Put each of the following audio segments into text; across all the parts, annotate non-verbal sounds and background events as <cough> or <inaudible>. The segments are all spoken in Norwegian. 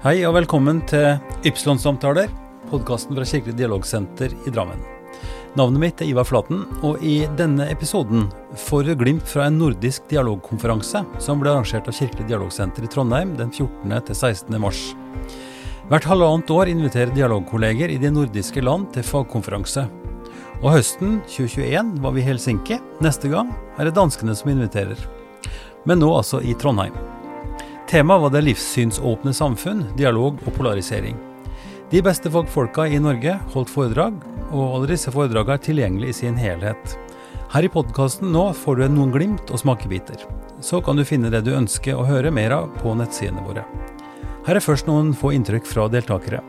Hei og velkommen til Ypsilon-samtaler, podkasten fra Kirkelig dialogsenter i Drammen. Navnet mitt er Ivar Flaten, og i denne episoden får vi glimt fra en nordisk dialogkonferanse som ble arrangert av Kirkelig dialogsenter i Trondheim den 14. til 16. mars. Hvert halvannet år inviterer dialogkolleger i de nordiske land til fagkonferanse. Og høsten 2021 var vi i Helsinki. Neste gang er det danskene som inviterer. Men nå altså i Trondheim. Temaet var det livssynsåpne samfunn, dialog og polarisering. De beste fagfolka i Norge holdt foredrag, og alle disse foredragene er tilgjengelige i sin helhet. Her i podkasten nå får du noen glimt og smakebiter. Så kan du finne det du ønsker å høre mer av på nettsidene våre. Her er først noen få inntrykk fra deltakere.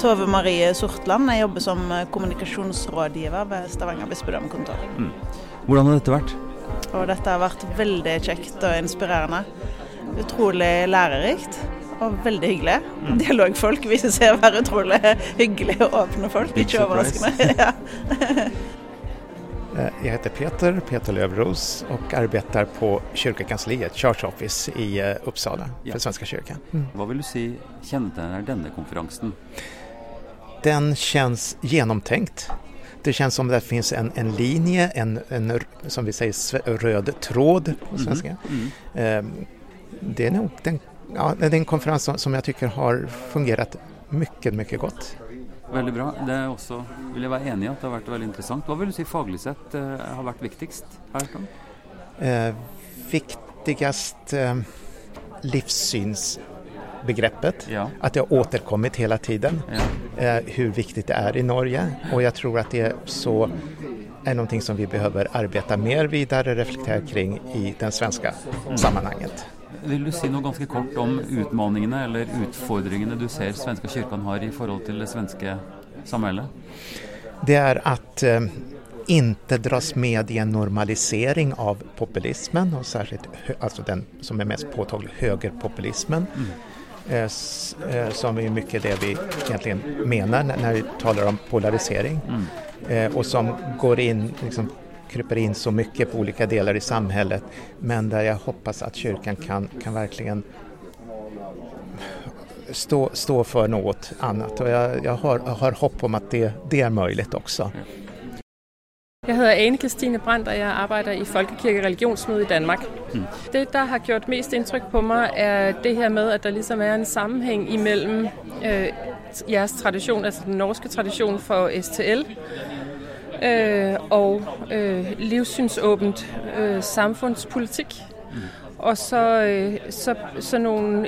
Tove Marie Sortland. Jeg jobber som kommunikasjonsrådgiver ved Stavanger bispedømmekontor. Mm. Hvordan har dette vært? Og dette har vært veldig kjekt og inspirerende. Utrolig lærerikt og veldig hyggelig. Mm. Dialogfolk viser seg å være utrolig hyggelige og åpne folk. Ikke overraskende. ja. Jeg heter Peter, Peter Løvros, og arbeider på kyrkokansliet, Church Office i eh, Uppsala Ja. for Svenska mm. Hva vil du si kjennetegner denne konferansen? Den kjennes gjennomtenkt. Det kjennes som det finnes en, en linje, en, en som vi sier, rød tråd på svenska. Mm. Eh, Det är nog den, ja, det är en konferens som, som jag tycker har fungerat mycket, mycket gott. Veldig bra. Det er også, vil jeg være enig i at det har vært veldig interessant. Hva vil du si faglig sett eh, har vært viktigst her? Eh, viktigast eh, livssynsbegreppet, Ja. att det har återkommit hela tiden. ja. eh, hur viktigt det är i Norge och jag tror att det så är någonting som vi behöver arbeta mer vidare, reflektera kring i den svenska sammanhanget. Vil du si noe ganske kort om utmaningene eller utfordringene du ser svenske kyrkan har i forhold til det svenske samfunnet? Det er at eh, inte dras med i en normalisering av populismen og særlig altså den som er mest påtaglig högerpopulismen. Eh, eh, som är mycket det vi egentligen menar når när vi talar om polarisering. Mm. eh, och som går in, liksom, kryper in så mycket på olika delar i samhället men där jag hoppas att kyrkan kan, kan verkligen stå, stå för något annat och jeg, jag, har, jeg har hopp om at det, det er möjligt også. Jeg hedder Ane Kristine Brandt, og jeg arbejder i Folkekirke Religionsmøde i Danmark. Mm. Det, der har gjort mest indtryk på mig, er det her med, at der ligesom er en sammenhæng imellem øh, jeres tradition, altså den norske tradition for STL, øh, og øh, livssynsåbent øh, samfundspolitik. Og så, øh, så, så nogle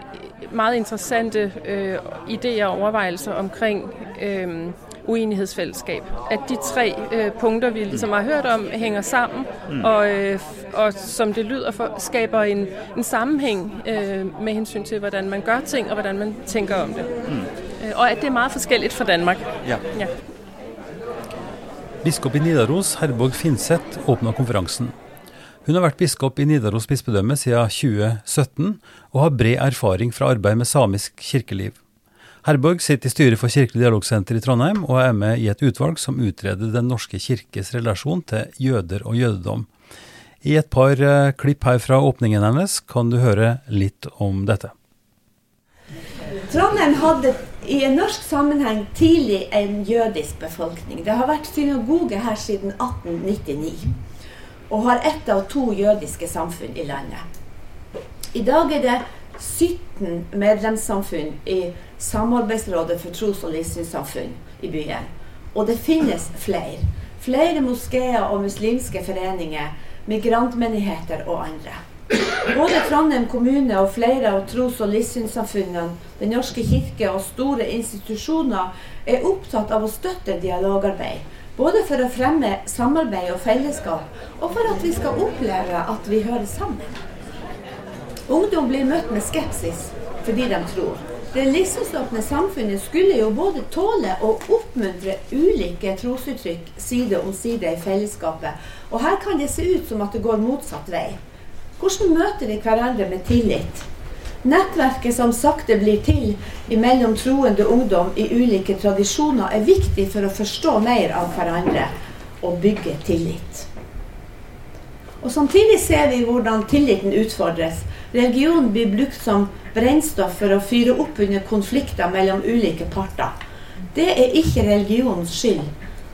meget interessante øh, idéer og overvejelser omkring øh, uenighedsfællesskab. At de tre øh, punkter, vi ligesom har hørt om, hænger sammen, mm. og, øh, og som det lyder, for, skaber en, en sammenhæng øh, med hensyn til, hvordan man gør ting, og hvordan man tænker om det. Mm. Øh, og at det er meget forskelligt fra Danmark. Ja. Ja. Biskop i Nidaros, Herborg Finseth, åpna konferansen. Hun har vært biskop i Nidaros bispedømme siden 2017, og har bred erfaring fra arbeid med samisk kirkeliv. Herborg sitter i styret for Kirkelig dialogsenter i Trondheim, og er med i et utvalg som utreder Den norske kirkes relasjon til jøder og jødedom. I et par eh, klipp her fra åpningen hennes kan du høre litt om dette. Trondheim hadde i en norsk sammenheng tidlig en jødisk befolkning. Det har vært synagoge her siden 1899, og har ett av to jødiske samfunn i landet. I dag er det 17 medlemssamfunn i Samarbeidsrådet for tros- og livssynssamfunn i byen. Og det finnes flere. Flere moskeer og muslimske foreninger, migrantmenigheter og andre. Både Trondheim kommune og flere av tros- og livssynssamfunnene, Den norske kirke og store institusjoner er opptatt av å støtte dialogarbeid. Både for å fremme samarbeid og fellesskap, og for at vi skal oppleve at vi hører sammen. Ungdom blir møtt med skepsis fordi de tror. Det livssynsåpne samfunnet skulle jo både tåle og oppmuntre ulike trosuttrykk side om side i fellesskapet, og her kan det se ut som at det går motsatt vei. Hvordan møter vi hverandre med tillit? Nettverket som sakte blir til mellom troende ungdom i ulike tradisjoner, er viktig for å forstå mer av hverandre og bygge tillit. Og Samtidig ser vi hvordan tilliten utfordres. Religion blir brukt som brennstoff for å fyre opp under konflikter mellom ulike parter. Det er ikke religionens skyld,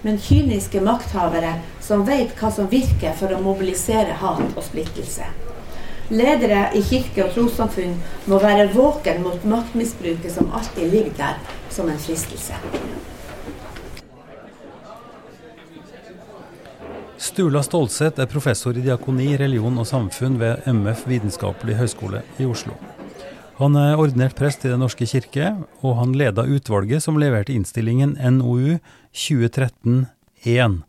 men kyniske makthavere som vet hva som virker for å mobilisere hat og splittelse. Ledere i kirke og trossamfunn må være våken mot maktmisbruket som alltid ligger der som en fristelse. Stula Stålseth er professor i diakoni, religion og samfunn ved MF vitenskapelig høgskole i Oslo. Han er ordinert prest i Den norske kirke, og han leda utvalget som leverte innstillingen NOU 2013-1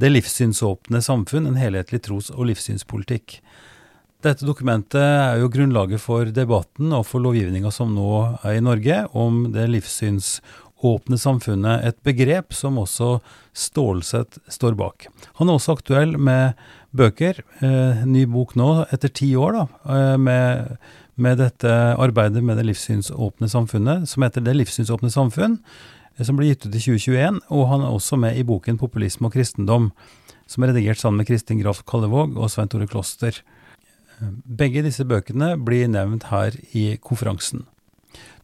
Det livssynsåpne samfunn, en helhetlig tros- og livssynspolitikk. Dette dokumentet er jo grunnlaget for debatten og for lovgivninga som nå er i Norge, om det livssynsåpne samfunnet, et begrep som også Stålsett står bak. Han er også aktuell med bøker, eh, ny bok nå etter ti år, da, eh, med, med, dette arbeidet med det livssynsåpne samfunnet, som heter Det livssynsåpne samfunn, eh, som ble gitt ut i 2021. Og han er også med i boken Populisme og kristendom, som er redigert sammen med Kristin Graf Kallevåg og Svein Tore Kloster. Begge disse bøkene blir nevnt her i konferansen.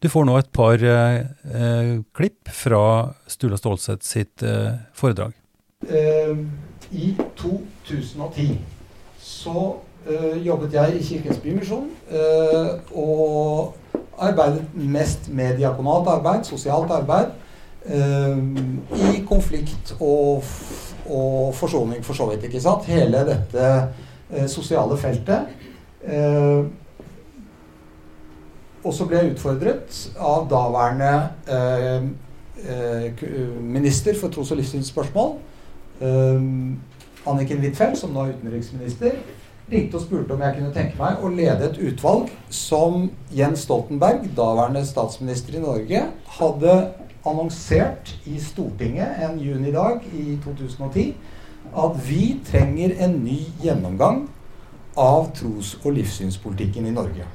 Du får nå et par eh, klipp fra Stula Stålseth sitt eh, foredrag. Eh, I 2010 så eh, jobbet jeg i Kirkens Bymisjon eh, og arbeidet mest med diakonalt arbeid, sosialt arbeid, i konflikt og, og, forsoning, for så vidt. ikke sant? Hele dette sosiale feltet. Og så ble jeg utfordret av daværende eh, eh, minister for tros- og livssynsspørsmål, eh, Anniken Huitfeldt, som nå er utenriksminister, ringte og spurte om jeg kunne tenke meg å lede et utvalg som Jens Stoltenberg, daværende statsminister i Norge, hadde annonsert i Stortinget en junidag i 2010 at vi trenger en ny gjennomgang av tros- og livssynspolitikken i Norge.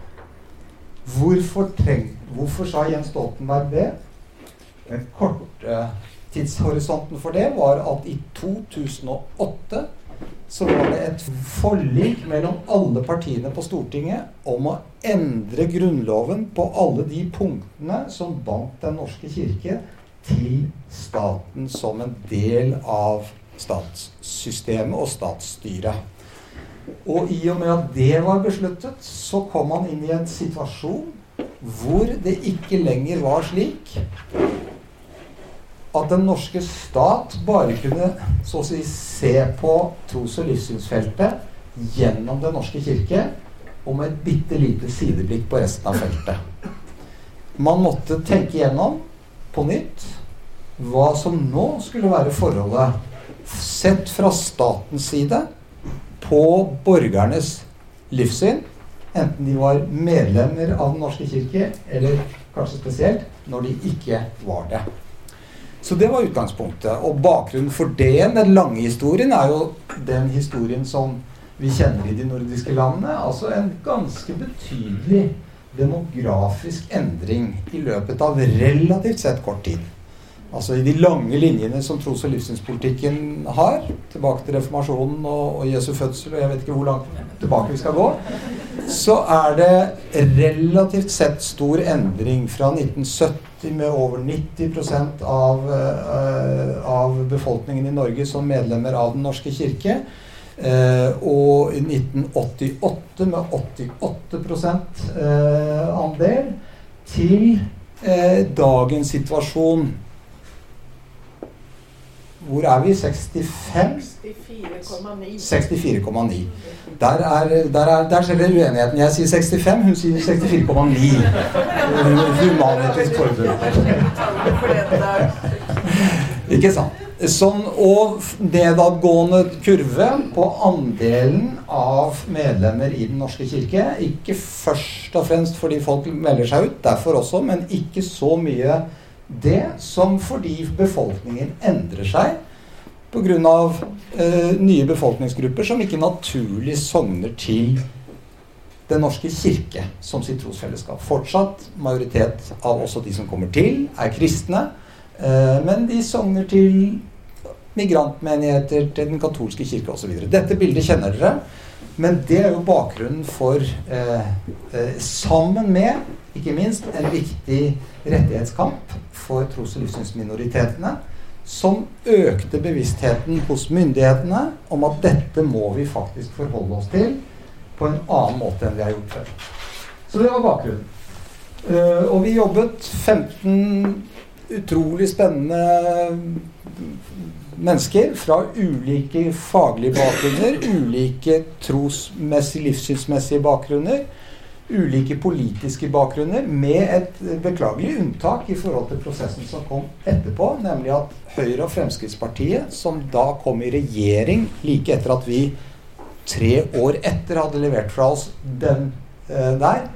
Hvorfor, treng, hvorfor sa Jens Stoltenberg det? Den korte tidshorisonten for det var at i 2008 så var det et forlik mellom alle partiene på Stortinget om å endre Grunnloven på alle de punktene som bandt Den norske kirke til staten som en del av statssystemet og statsstyret. Og i og med at det var besluttet, så kom han inn i en situasjon hvor det ikke lenger var slik at den norske stat bare kunne så å si se på tros- og livssynsfeltet gjennom Den norske kirke og med et bitte lite sideblikk på resten av feltet. Man måtte tenke gjennom på nytt hva som nå skulle være forholdet sett fra statens side på borgernes livssyn, enten de var medlemmer av Den norske kirke, eller kanskje spesielt når de ikke var det. Så det var utgangspunktet. Og bakgrunnen for det, den lange historien, er jo den historien som vi kjenner i de nordiske landene. Altså en ganske betydelig demografisk endring i løpet av relativt sett kort tid. Altså I de lange linjene som tros- og livssynspolitikken har, tilbake til reformasjonen og, og, Jesu fødsel, og jeg vet ikke hvor langt tilbake vi skal gå, så er det relativt sett stor endring fra 1970 med over 90 av, uh, av befolkningen i Norge som medlemmer av Den norske kirke. Uh, og i 1988 med 88 uh, andel til dagens situasjon hvor er vi? 65? 64,9. 64,9. Der, er, der, er, der skjer uenigheten. Jeg sier 65, hun sier 64,9. Human-Etisk Forbund. Ikke sant? Sånn, og nedadgående kurve på andelen av medlemmer i Den norske kirke. Ikke først og fremst fordi folk melder seg ut, derfor også, men ikke så mye det som fordi befolkningen endrer seg pga. Eh, nye befolkningsgrupper som ikke naturlig sogner til Den norske kirke som sitt trosfellesskap. Fortsatt majoritet av også de som kommer til, er kristne. Eh, men de sogner til migrantmenigheter, til Den katolske kirke osv. Dette bildet kjenner dere. Men det er jo bakgrunnen for, eh, eh, sammen med, ikke minst, en viktig rettighetskamp for tros- og livssynsminoritetene, som økte bevisstheten hos myndighetene om at dette må vi faktisk forholde oss til på en annen måte enn vi har gjort før. Så det var bakgrunnen. Uh, og vi jobbet 15 utrolig spennende mennesker fra ulike faglige bakgrunner, ulike trosmessige, livssynsmessige bakgrunner, ulike politiske bakgrunner, med et beklagelig unntak i forhold til prosessen som kom etterpå, nemlig at Høyre og Fremskrittspartiet, som da kom i regjering like etter at vi tre år etter hadde levert fra oss den eh, der,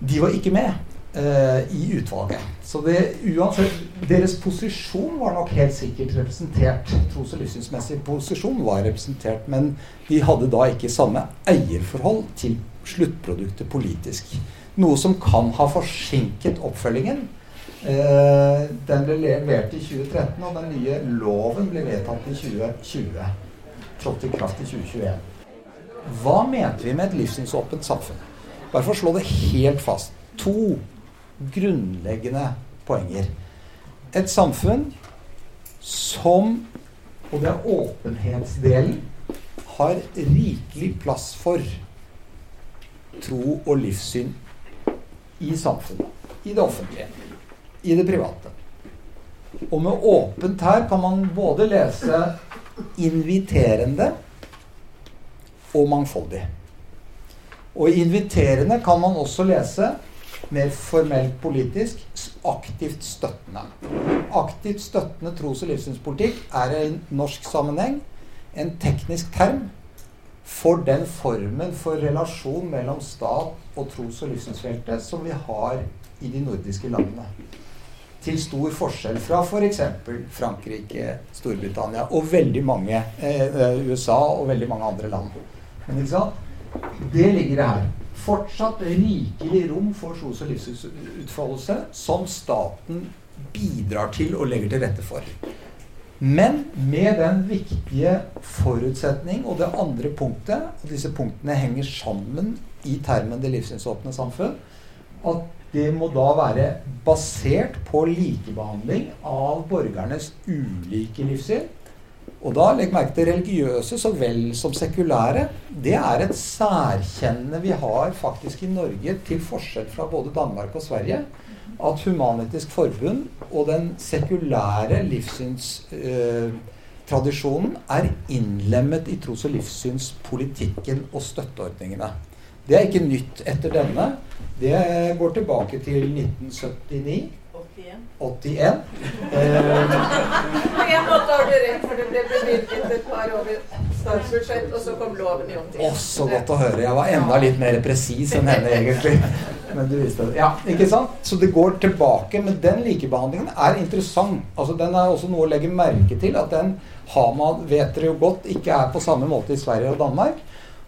de var ikke med eh, i utvalget. Så det, uansett, deres posisjon var nok helt sikkert representert. Tros- og livssynsmessig posisjon var representert, men de hadde da ikke samme eierforhold til sluttproduktet politisk. Noe som kan ha forsinket oppfølgingen. Eh, den ble levert i 2013, og den nye loven ble vedtatt i 2020. Trådte i kraft i 2021. Hva mente vi med et livssynsåpent samfunn? Bare for å slå det helt fast. To grunnleggende poenger. Et samfunn som, og det er åpenhetsdelen, har rikelig plass for tro og livssyn i samfunnet. I det offentlige. I det private. Og med åpent her kan man både lese inviterende og mangfoldig. Og inviterende kan man også lese mer formelt politisk aktivt støttende. Aktivt støttende tros- og livssynspolitikk er i norsk sammenheng en teknisk term for den formen for relasjon mellom stat og tros- og livssynsfeltet som vi har i de nordiske landene. Til stor forskjell fra f.eks. For Frankrike, Storbritannia og veldig mange eh, USA og veldig mange andre land. Men ikke sant? Det ligger det her. Fortsatt rikelig rom for tros- og livsutfoldelse som staten bidrar til og legger til rette for. Men med den viktige forutsetning og det andre punktet, og disse punktene henger sammen i termen 'det livssynsåpne samfunn', at det må da være basert på likebehandling av borgernes ulike livssyn og da, legg merke til religiøse så vel som sekulære. Det er et særkjenne vi har faktisk i Norge, til forskjell fra både Danmark og Sverige. At Human-Etisk Forbund og den sekulære livssynstradisjonen er innlemmet i tros- og livssynspolitikken og støtteordningene. Det er ikke nytt etter denne. Det går tilbake til 1979. 81. jeg På en måte har du rett, for det ble bevilget et par over statsbudsjett, og så kom loven i omtid. Å, så godt å høre. Jeg var enda litt mer presis enn henne, egentlig. Men du visste det. Ja, ikke sant? Så det går tilbake. Men den likebehandlingen er interessant. Altså, Den er også noe å legge merke til. At den har man, vet dere jo godt, ikke er på samme måte i Sverige og Danmark.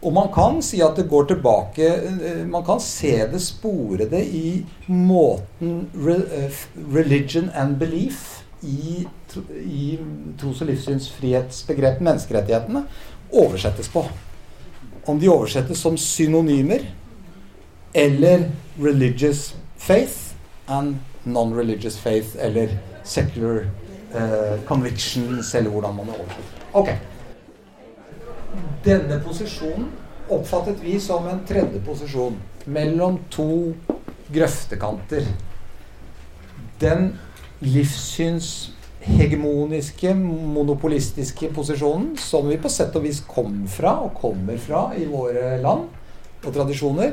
Og man kan si at det går tilbake eh, Man kan se det, spore det i måten eh, religion and belief i, i tros- og livssynsfrihetsbegrepet menneskerettighetene, oversettes på. Om de oversettes som synonymer eller religious faith and non-religious faith eller secular uh, convictions, eller hvordan man oversetter. Ok. Denne posisjonen oppfattet vi som en tredje posisjon mellom to grøftekanter. Den livssynshegemoniske, monopolistiske posisjonen som vi på sett og vis kom fra, og kommer fra, i våre land og tradisjoner,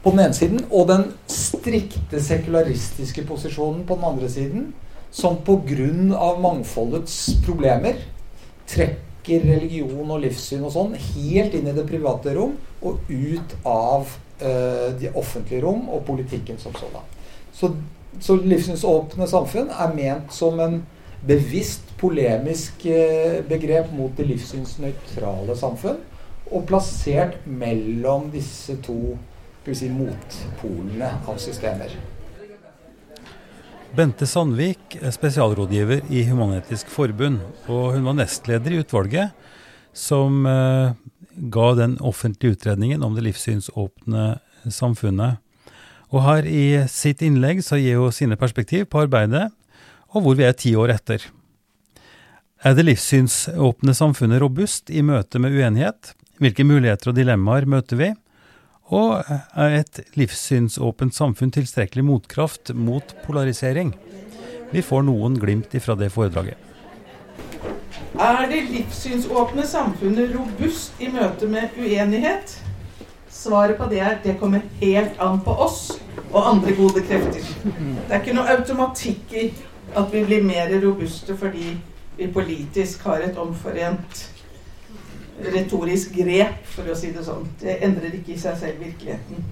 på den ene siden, og den strikte sekularistiske posisjonen på den andre siden, som pga. mangfoldets problemer trekker religion og livssyn og sånn helt inn i det private rom og ut av uh, de offentlige rom og politikken som sådan. Så, så livssynsåpne samfunn er ment som en bevisst polemisk uh, begrep mot det livssynsnøytrale samfunn, og plassert mellom disse to si, motpolene av systemer. Bente Sandvik er spesialrådgiver i Human-Etisk Forbund, og hun var nestleder i utvalget som eh, ga den offentlige utredningen om det livssynsåpne samfunnet. Og her i sitt innlegg så gir hun sine perspektiv på arbeidet, og hvor vi er ti år etter. Er det livssynsåpne samfunnet robust i møte med uenighet? Hvilke muligheter og dilemmaer møter vi? Og er et livssynsåpent samfunn tilstrekkelig motkraft mot polarisering? Vi får noen glimt ifra det foredraget. Er det livssynsåpne samfunnet robust i møte med uenighet? Svaret på det er det kommer helt an på oss og andre gode krefter. Det er ikke noe automatikk i at vi blir mer robuste fordi vi politisk har et omforent retorisk grep, for å si det sånn. Det endrer ikke i seg selv virkeligheten.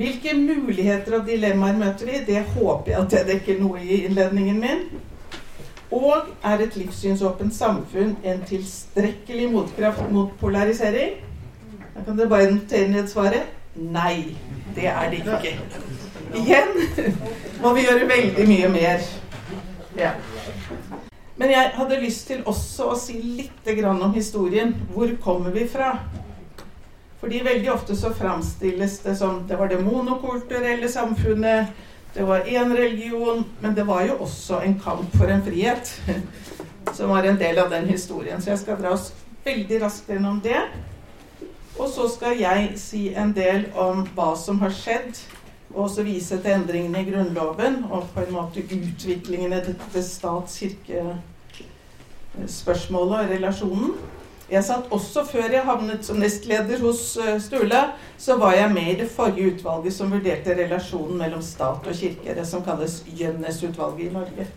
Hvilke muligheter og dilemmaer møter vi? Det håper jeg at jeg dekker noe i innledningen min. Og er et livssynsåpent samfunn en tilstrekkelig motkraft mot polarisering? Da kan dere bare notere ned svaret. Nei, det er det ikke. Igjen må vi gjøre veldig mye mer. Ja. Men jeg hadde lyst til også å si litt om historien. Hvor kommer vi fra? Fordi veldig ofte så framstilles det som det var det monokulturelle samfunnet, det var én religion, men det var jo også en kamp for en frihet <laughs> som var en del av den historien. Så jeg skal dra oss veldig raskt gjennom det. Og så skal jeg si en del om hva som har skjedd, og også vise til endringene i Grunnloven og på en måte utviklingen i dette stats-kirke spørsmålet og relasjonen. Jeg satt også før jeg havnet som nestleder hos Stule, så var jeg med i det forrige utvalget som vurderte relasjonen mellom stat og kirke. Det som kalles Gjønnes-utvalget i Norge.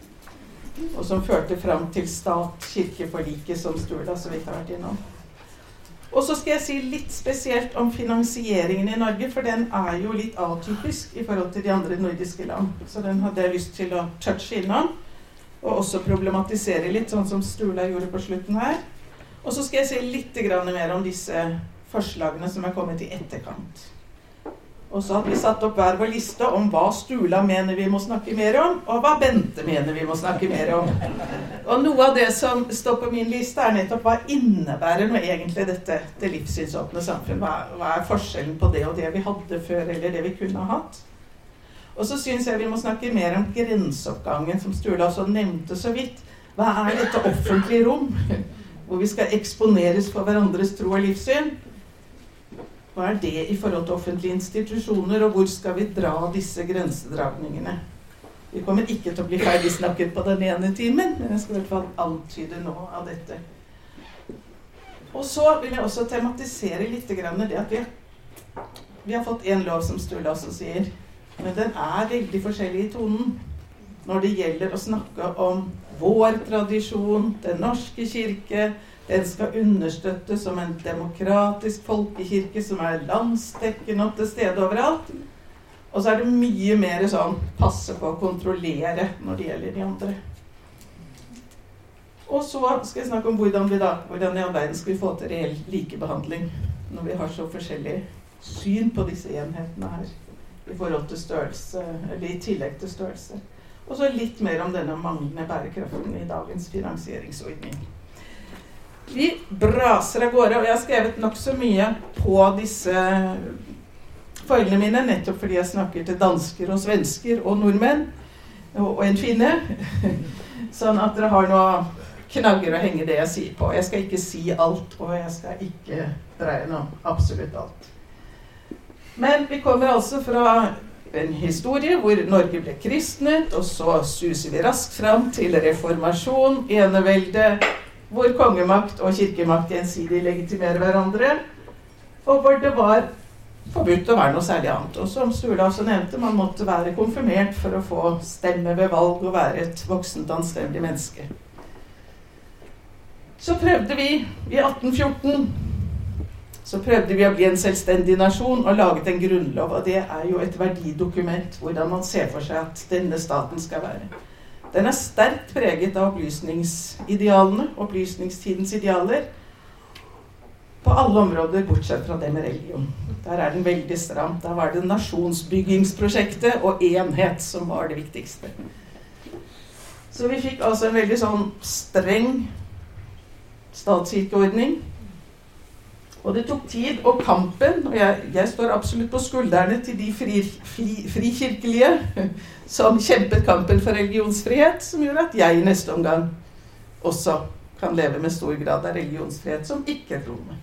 Og som førte fram til stat-kirke-forliket, som Sturla så vidt har vært innom. Og så skal jeg si litt spesielt om finansieringen i Norge, for den er jo litt atypisk i forhold til de andre nordiske land. Så den hadde jeg lyst til å touche innom. Og også problematisere litt, sånn som Sturla gjorde på slutten her. Og så skal jeg si litt mer om disse forslagene som er kommet i etterkant. Og så hadde vi satt opp hver vår liste om hva Stula mener vi må snakke mer om, og hva Bente mener vi må snakke mer om. Og noe av det som står på min liste, er nettopp hva innebærer nå egentlig dette det livssynsåpne samfunn? Hva, hva, er forskjellen på det og det vi hadde før, eller det vi kunne ha hatt? Og så syns jeg vi må snakke mer om grenseoppgangen, som Stula også nevnte så vidt. Hva er dette offentlige rom? hvor vi skal eksponeres for hverandres tro og livssyn. Hva er det i forhold til offentlige institusjoner, og hvor skal vi dra disse grensedragningene? Vi kommer ikke til å bli ferdig snakket på den ene timen, men jeg skal i hvert fall antyde noe av dette. Og så vil jeg også tematisere litt det at vi, vi har fått én lov, som Sturla også sier, men den er veldig forskjellig i tonen når det gjelder å snakke om vår tradisjon, Den norske kirke. Den skal understøttes som en demokratisk folkekirke som er landsdekkende og til stede overalt. Og så er det mye mer sånn passe på å kontrollere når det gjelder de andre. Og så skal jeg snakke om hvordan vi da, hvordan i all verden skal vi få til reell likebehandling når vi har så forskjellig syn på disse enhetene her i forhold til størrelse, eller i tillegg til størrelse. Og så litt mer om denne manglende bærekraften i dagens finansieringsordning. Vi braser av gårde, og jeg har skrevet nokså mye på disse foreldrene mine, nettopp fordi jeg snakker til dansker og svensker og nordmenn, og, en finne. <laughs> Sånn at dere har noe knagger å henge det jeg sier på. Jeg skal ikke si alt, og jeg skal ikke dreie noe absolutt alt. Men vi kommer altså fra en historie hvor Norge ble kristnet, og så suser vi raskt fram til reformasjon, enevelde, hvor kongemakt og kirkemakt gjensidig legitimerer hverandre, og hvor det var forbudt å være noe særlig annet. Og som Sturla også nevnte, man måtte være konfirmert for å få stemme ved valg og være et voksent, anstendig menneske. Så prøvde vi i 1814 så prøvde vi å bli en selvstendig nasjon og laget en grunnlov. Og det er jo et verdidokument, hvordan man ser for seg at denne staten skal være. Den er sterkt preget av opplysningsidealene, opplysningstidens idealer, på alle områder bortsett fra det med religion. Der er den veldig stram. Der var det nasjonsbyggingsprosjektet og enhet som var det viktigste. Så vi fikk altså en veldig sånn streng statskirkeordning Og det tok tid, og kampen Og jeg, jeg står absolutt på skuldrene til de fri, fri, frikirkelige <laughs> som kjempet kampen for religionsfrihet, som gjorde at jeg i neste omgang også kan leve med stor grad av religionsfrihet som ikke-troende.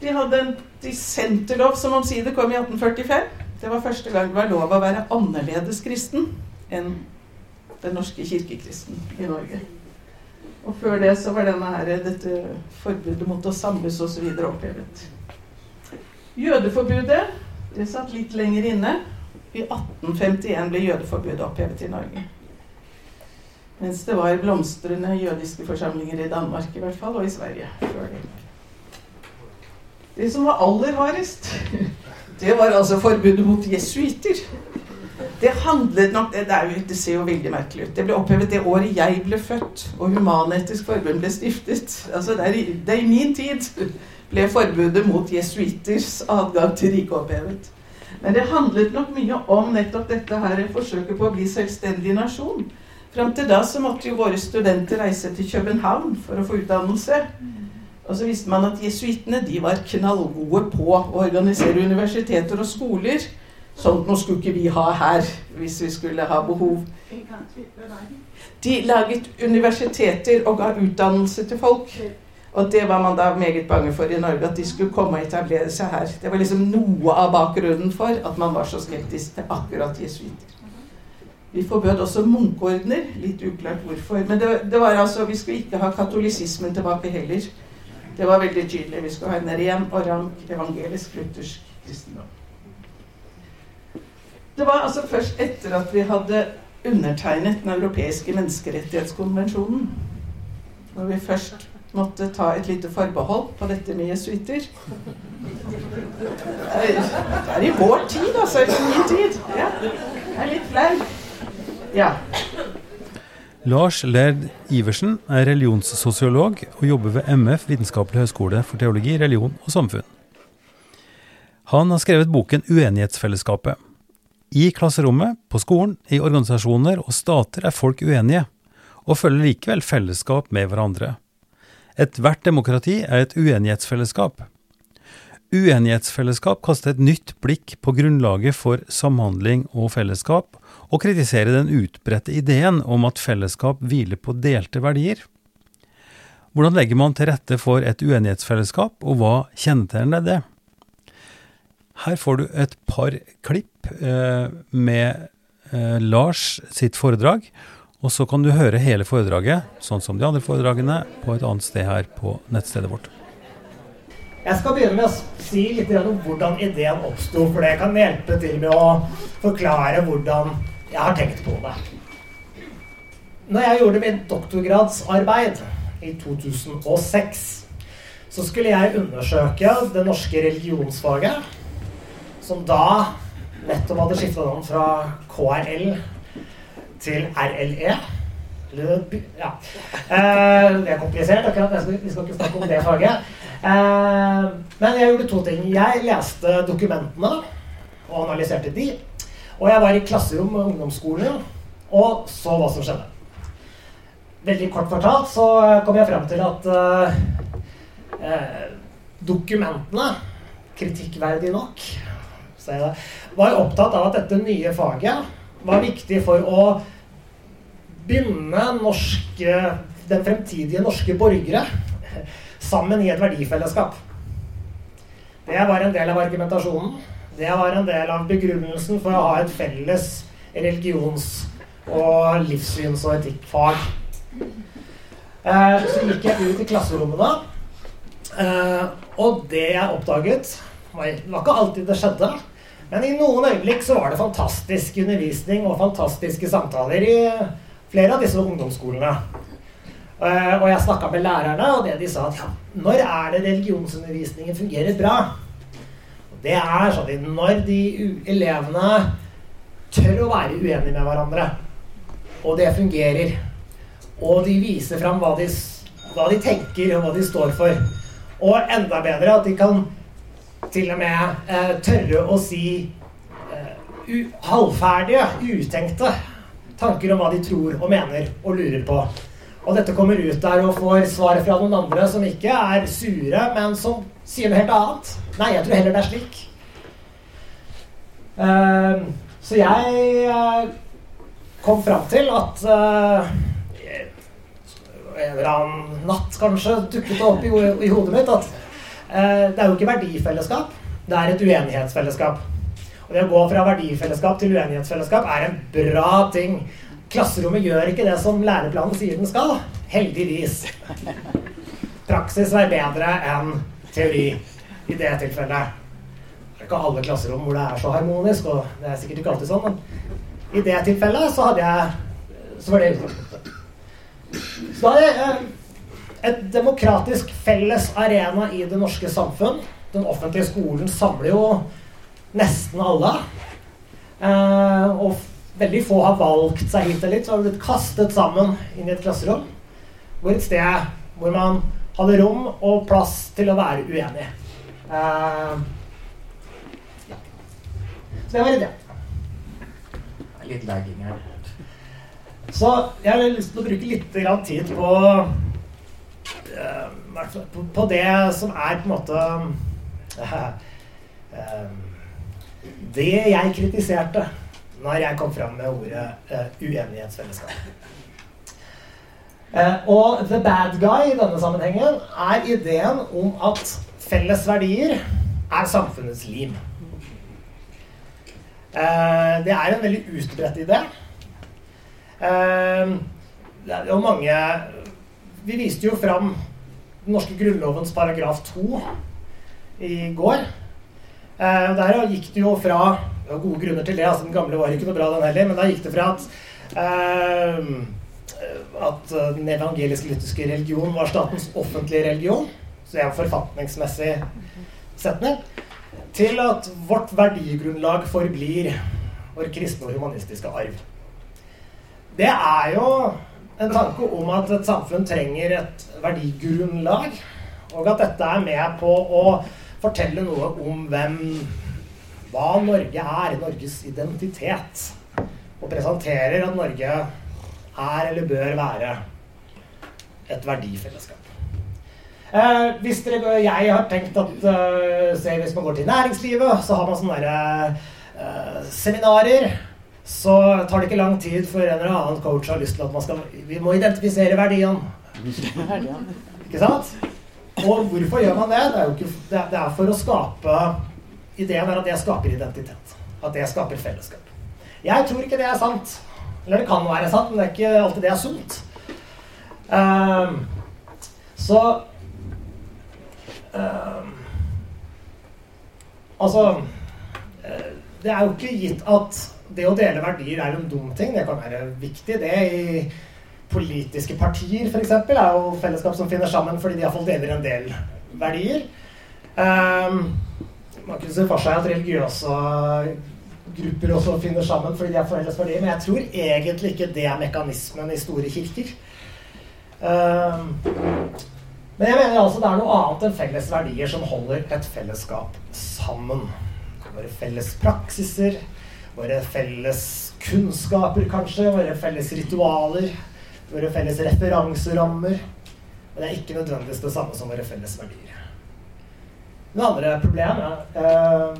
De hadde en dissenterlov som omsider kom i 1845. Det var første gang det var lov å være annerledes kristen enn den norske kirkekristen i Norge. Og før det så var denne her, dette forbudet mot å samles osv. opphevet. Jødeforbudet det satt litt lenger inne. I 1851 ble jødeforbudet opphevet i Norge. Mens det var blomstrende jødiske forsamlinger i Danmark i hvert fall, og i Sverige det. Det som var aller hardest, <laughs> det var altså forbudet mot jesuitter. Det handlet nok det, jo, det ser jo veldig merkelig ut. Det ble opphevet det året jeg ble født og Human-Etisk Forbund ble stiftet. Altså det er, i, det er i min tid ble forbudet mot jesuitters adgang til riket opphevet. Men det handlet nok mye om nettopp dette her forsøket på å bli selvstendig nasjon. Fram til da så måtte jo våre studenter reise til København for å få utdannelse. Og så visste man at jesuittene de var knallgode på å organisere universiteter og skoler. Sånt noe skulle ikke vi ha her hvis vi skulle ha behov. De laget universiteter og ga utdannelse til folk. Og det var man da meget bange for i Norge, at de skulle komme og etablere seg her. Det var liksom noe av bakgrunnen for at man var så skeptisk til akkurat jesuitter. Vi forbød også munkeordener. Litt uklart hvorfor. Men det, det, var altså, vi skulle ikke ha katolisismen tilbake heller. Det var veldig tydelig. Vi skulle ha en ren og rank evangelisk luthersk kristendom. Det var altså først etter at vi hadde undertegnet Den europeiske menneskerettighetskonvensjonen, når vi først måtte ta et lite forbehold på dette med jesuitter. Det er i vår tid, altså. I min tid. Ja. Det er litt flau. Ja. Lars Lerd Iversen er religionssosiolog og jobber ved MF Vitenskapelig høgskole for teologi, religion og samfunn. Han har skrevet boken Uenighetsfellesskapet. I klasserommet, på skolen, i organisasjoner og stater er folk uenige, og følger likevel fellesskap med hverandre. Ethvert demokrati er et uenighetsfellesskap. Uenighetsfellesskap kaster et nytt blikk på grunnlaget for samhandling og fellesskap, og kritiserer den utbredte ideen om at fellesskap hviler på delte verdier. Hvordan legger man til rette for et uenighetsfellesskap, og hva kjennetegner det? Her får du et par klipp med eh, Lars sitt foredrag, og så kan du høre hele foredraget, sånn som de andre foredragene, på et annet sted her på nettstedet vårt. Jeg skal begynne med å si litt om hvordan ideen oppsto, for det kan hjelpe til med å forklare hvordan jeg har tenkt på det. Når jeg gjorde mitt doktorgradsarbeid i 2006, så skulle jeg undersøke det norske religionsfaget som da nettopp hadde skifta navn fra KRL til RLE. Ja. Eh, det er komplisert, akkurat. Vi skal ikke snakke om det faget. Eh, men jeg gjorde to ting. Jeg leste dokumentene og analyserte de. Og jeg var i klasserom med ungdomsskolen og så hva som skjedde. Veldig kort fortalt så kom jeg frem til at eh, dokumentene, kritikkverdig nok, var opptatt av at dette nye faget var viktig for å binde norske, den fremtidige norske borgere sammen i et verdifellesskap. Det var en del av argumentasjonen. Det var en del av begrunnelsen for å ha et felles religions- og livssyns- og etikkfag. Eh, så gikk jeg ut i klasserommene, eh, og det jeg oppdaget Det var ikke alltid det skjedde, men i noen øyeblikk så var det fantastisk undervisning og fantastiske samtaler i flere av disse ungdomsskolene. Uh, og jeg snakka med lærerne, og det de sa at når er det religionsundervisningen fungerer bra? Og det er sånn når de elevene tør å være uenige med hverandre, og det fungerer, og de viser fram hva de, hva de tenker, og hva de står for, og enda bedre at de kan til og med eh, tørre å si eh, halvferdige, utenkte tanker om hva de tror og mener og lurer på. og dette kommer ut der og får svar fra noen andre som ikke er sure, men som sier noe helt annet. Nei, jeg tror heller det er slik. Uh, så jeg uh, kom fram til at uh, en eller annen natt kanskje dukket det opp i, i, hodet mitt at det er jo ikke verdifellesskap, det er et uenighetsfellesskap. Og det å gå fra verdifellesskap til uenighetsfellesskap er en bra ting. Klasserommet gjør ikke det som læreplanen sier den skal. Heldigvis. Praksis er bedre enn teori i det tilfellet. Det er ikke alle klasserom hvor det er så harmonisk, og det er sikkert ikke alltid sånn, men i det tilfellet så hadde jeg Så var det utgangspunktet. Så da hadde jeg et demokratisk felles arena i det norske samfunn. Den offentlige skolen samler jo nesten alle. Eh, og veldig få har valgt seg hit eller dit, så har blitt kastet sammen inn i et klasserom. Hvor et sted hvor man hadde rom og plass til å være uenig. Eh, ja. Så det var ideen. Litt lagging her. Så jeg har lyst til å bruke litt tid på, på, på det som er på en måte uh, uh, Det jeg kritiserte når jeg kom fram med ordet uenighetsfellesskap. Og the bad guy i denne sammenhengen er ideen om at felles verdier er samfunnets lim. Det er en veldig utbredt idé. Det er jo mange Vi viste jo fram den norske grunnlovens paragraf 2 i går. der gikk det jo fra det var gode grunner til det. altså Den gamle var ikke noe bra, den heller. Men da gikk det fra at uh, at den evangelisk-lutherske religion var statens offentlige religion, så det er en forfatningsmessig setning, til at vårt verdigrunnlag forblir vår kristne og humanistiske arv. Det er jo en tanke om at et samfunn trenger et verdigrunnlag, og at dette er med på å fortelle noe om hvem hva Norge er, Norges identitet, og presenterer at Norge er eller bør være et verdifellesskap. Eh, hvis dere, jeg har tenkt at eh, se, hvis man går til næringslivet, så har man sånne der, eh, seminarer. Så tar det ikke lang tid før en eller annen coach har lyst til at man skal Vi må identifisere verdien. <laughs> Ikke sant? Og hvorfor gjør man det? Det er, ikke, det er for å skape Ideen er at det skaper identitet. At det skaper fellesskap. Jeg tror ikke det er sant. Eller det kan være sant, men det er ikke alltid det er sunt. Um, så um, Altså eh, Det er jo ikke gitt at det å dele verdier er en dum ting. Det kan være viktig, det. i Politiske partier, f.eks., er jo fellesskap som finner sammen fordi de iallfall deler en del verdier. Um, man kunne se for seg at religiøse grupper også finner sammen fordi de har felles verdier, men jeg tror egentlig ikke det er mekanismen i store kirker. Um, men jeg mener altså det er noe annet enn felles verdier som holder et fellesskap sammen. Våre felles praksiser, våre felles kunnskaper kanskje, våre felles ritualer, våre felles referanserammer. Men det er ikke nødvendigvis det samme som våre felles verdier. Det andre problemet eh,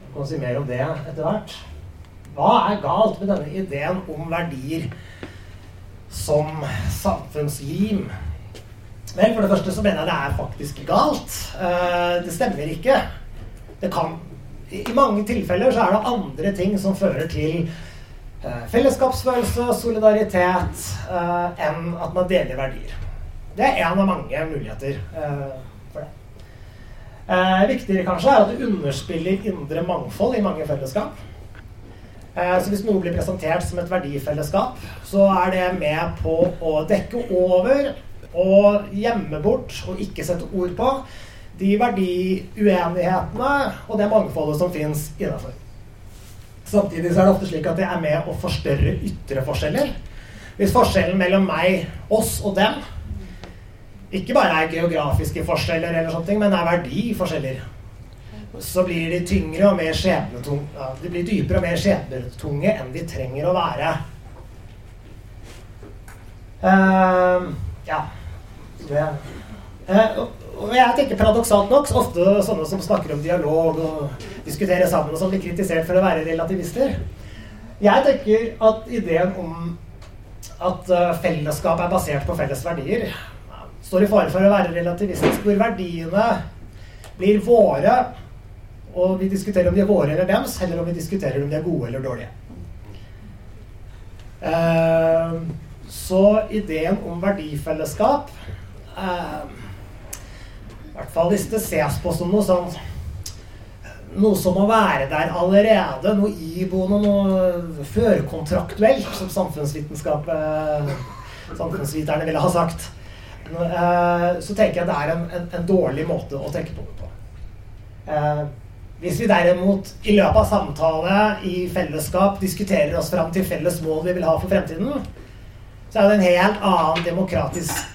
Jeg kan si mer om det etter hvert. Hva er galt med denne ideen om verdier som samfunnslim? Vel, for det første så mener jeg det er faktisk galt. Eh, det stemmer ikke. Det kan I mange tilfeller så er det andre ting som fører til eh, fellesskapsfølelse, solidaritet, eh, enn at man deler verdier. Det er en av mange muligheter. Eh, det. viktigere kanskje er at det underspiller indre mangfold i mange fellesskap. Eh, så hvis noe blir presentert som et verdifellesskap, så er det med på å dekke over og gjemme bort og ikke sette ord på de verdiuenighetene og det mangfoldet som fins innafor. Samtidig så er det ofte slik at det er med å forstørre ytre forskjeller. Hvis forskjellen mellom meg, oss og dem ikke bare er geografiske forskjeller, eller sånne ting, men er verdiforskjeller. Så blir de tyngre og mer skjebnetunge De blir dypere og mer skjebnetunge enn de trenger å være. Uh, ja. Det, uh, og jeg tenker paradoksalt nok, så ofte sånne som snakker om dialog og diskuterer sammen og sånn, blir kritisert for å være relativister. Jeg tenker at ideen om at uh, fellesskap er basert på felles verdier, står i fare for å være relativistisk, hvor verdiene blir våre, og vi diskuterer om de er våre eller dems, heller om vi diskuterer om de er gode eller dårlige. Uh, så ideen om verdifellesskap uh, hvert fall hvis det ses på som noe sånn noe som må være der allerede, noe iboende, noe førkontraktuelt, som samfunnsvitenskap eh, samfunnsviterne ville ha sagt. Eh, så tenker jeg det er en, en, en, dårlig måte å tenke på det på. Eh, hvis vi derimot i løpet av samtale i fellesskap diskuterer oss fram til felles mål vi vil ha for fremtiden, så er det en helt annen demokratisk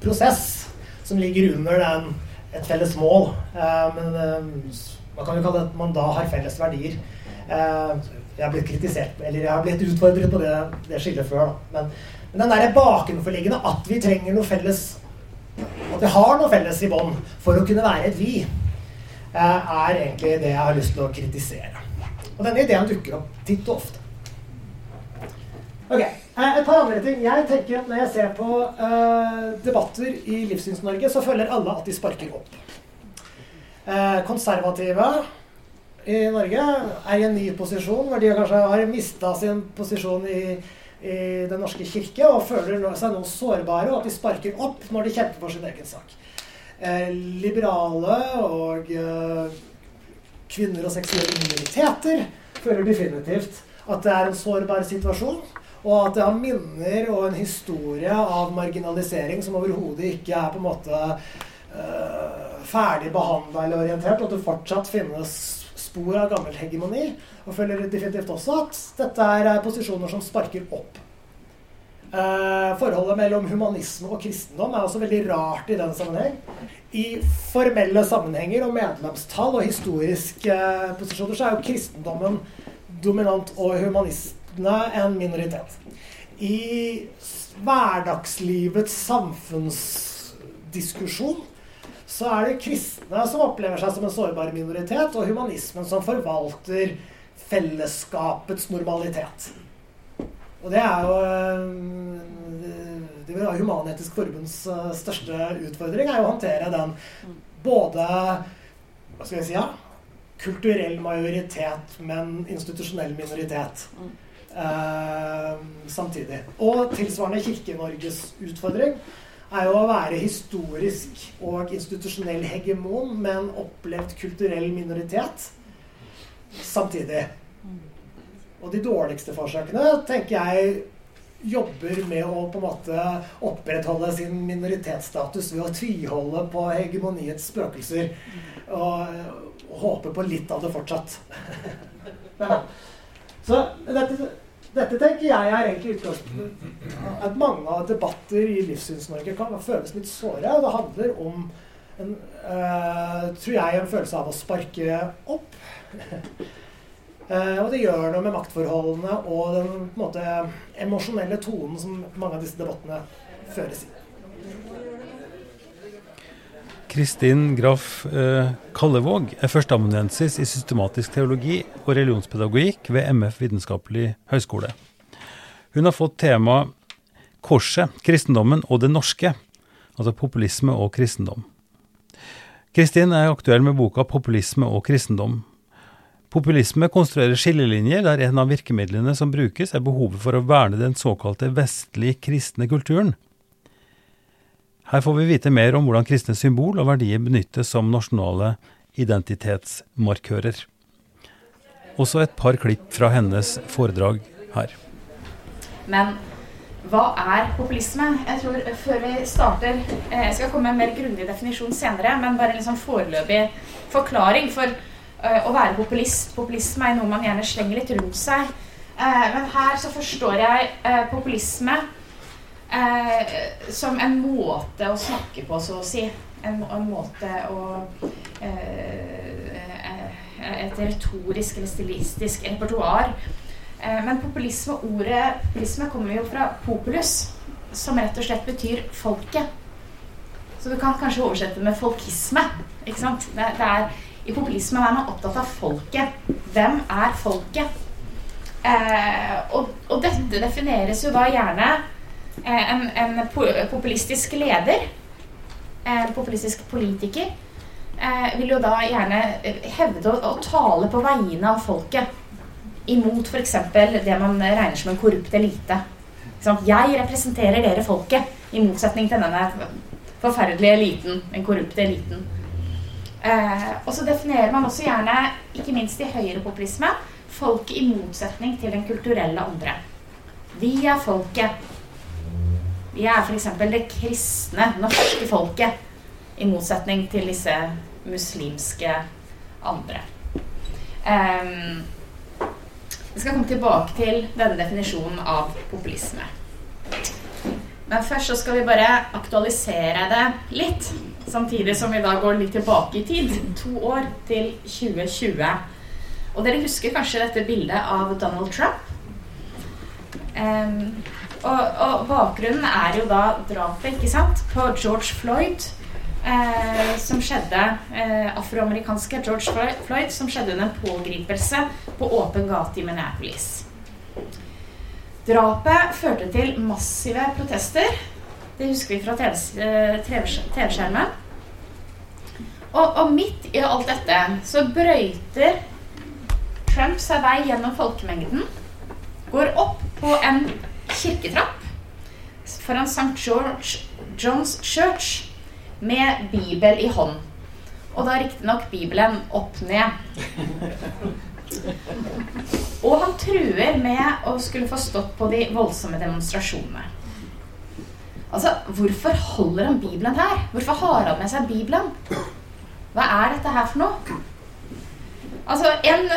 prosess som ligger under den, et felles mål. Eh, men eh, man kan jo kalle det at man da har felles verdier. Eh, jeg har blitt kritisert, eller jeg har blitt utfordret på det, det skillet før. Men, men den der bakenforliggende at vi trenger noe felles At vi har noe felles i bånn for å kunne være et vi, er egentlig det jeg har lyst til å kritisere. Og denne ideen dukker opp titt og ofte. Ok, Et par andre ting. Jeg tenker at Når jeg ser på uh, debatter i Livssyns-Norge, så føler alle at de sparker opp. Uh, konservative i Norge er i en ny posisjon, hvor de kanskje har mista sin posisjon i, i, Den norske kirke og føler seg nå sårbare, og at de sparker opp når de kjemper for sin egen sak. Uh, liberale og kvinner og seksuelle minoriteter føler definitivt at det er en sårbar situasjon. Og at det har minner og en historie av marginalisering som overhodet ikke er på en måte uh, ferdig behandla eller orientert, og at det fortsatt finnes spor av gammel hegemoni. Og føler definitivt også at dette er posisjoner som sparker opp. Uh, forholdet mellom humanisme og kristendom er også veldig rart i den sammenheng. I formelle sammenhenger og medlemstall og historiske uh, posisjoner så er jo kristendommen dominant og humanist kristne en minoritet. I hverdagslivets samfunnsdiskusjon så er det kristne som opplever seg som en sårbar minoritet, og humanismen som forvalter fellesskapets normalitet. Og det er jo eh, det vil være Human-Etisk Forbunds eh, største utfordring, er å håndtere den både hva skal jeg si, ja, kulturell majoritet, men institusjonell minoritet. Eh, samtidig. Og tilsvarende Kirke-Norges utfordring er jo å være historisk og institusjonell hegemon med en opplevd kulturell minoritet samtidig. Og de dårligste forsøkene tenker jeg jobber med å på en måte opprettholde sin minoritetsstatus ved å tviholde på hegemoniets spøkelser. Og, og håpe på litt av det fortsatt. <laughs> Så dette, dette, tenker jeg er egentlig utgangspunktet at mange av debatter i Livssyns-Norge kan føles litt såre. Og det handler om en, uh, tror jeg, en følelse av å sparke opp. uh, <laughs> og det gjør noe med maktforholdene og den på en måte, emosjonelle tonen som mange av disse debattene føres i. Kristin Graff eh, Kallevåg er førsteamanuensis i systematisk teologi og religionspedagogikk ved MF vitenskapelig høgskole. Hun har fått tema Korset, kristendommen og det norske, altså populisme og kristendom. Kristin er aktuell med boka 'Populisme og kristendom'. Populisme konstruerer skillelinjer der en av virkemidlene som brukes, er behovet for å verne den såkalte vestlig kristne kulturen. Her får vi vite mer om hvordan kristne symbol og verdier benyttes som nasjonale identitetsmarkører. Også et par klipp fra hennes foredrag her. Men hva er populisme? Jeg tror Før vi starter eh, Jeg skal komme med en mer grundig definisjon senere, men bare en liksom foreløpig forklaring. For uh, å være populist Populisme er noe man gjerne slenger litt rundt seg. Men her så forstår jeg populisme eh, som en måte å snakke på, så å si. En, en måte å eh, Et retorisk eller stilistisk repertoar Eh, men populisme, ordet populisme kommer jo fra populus, som rett og slett betyr folket. Så du kan kanskje oversette med folkisme. Ikke sant? Det, det er, I populisme er man opptatt av folket. Hvem er folket? Eh, og, og, dette defineres jo da gjerne eh, en, en, populistisk leder, en populistisk politiker, eh, vil jo da gjerne hevde å, å tale på vegne av folket. Imot f.eks. det man regner som en korrupt elite. Jeg representerer dere folket, i motsetning til denne forferdelige eliten, den korrupte eliten. Eh, og så definerer man også gjerne, ikke minst i høyrepopulisme, folket i motsetning til den kulturelle andre. Vi er folket. Vi er f.eks. det kristne, norske folket, i motsetning til disse muslimske andre. Um, vi skal komme tilbake til denne definisjonen av populisme. Men først så skal vi bare aktualisere det litt. Samtidig som vi da går litt tilbake i tid. To år til 2020. Og dere husker kanskje dette bildet av Donald Trump? Um, og, og, bakgrunnen er jo da drapet ikke sant, på George Floyd. Eh, som skjedde eh, Afroamerikanske George Floyd som skjedde under en pågripelse på åpen gate i Minneapolis. Drapet førte til massive protester. Det husker vi fra TV-skjermen. Og, og, midt i alt dette så brøyter Trump seg vei gjennom folkemengden. Går opp på en kirketrapp foran St. George John's Church med Bibel i hånd. Og da riktignok Bibelen opp ned. Og han truer med å skulle få stått på de voldsomme demonstrasjonene. Altså, Hvorfor holder han Bibelen her? Hvorfor har han med seg Bibelen? Hva er dette her for noe? Altså, en,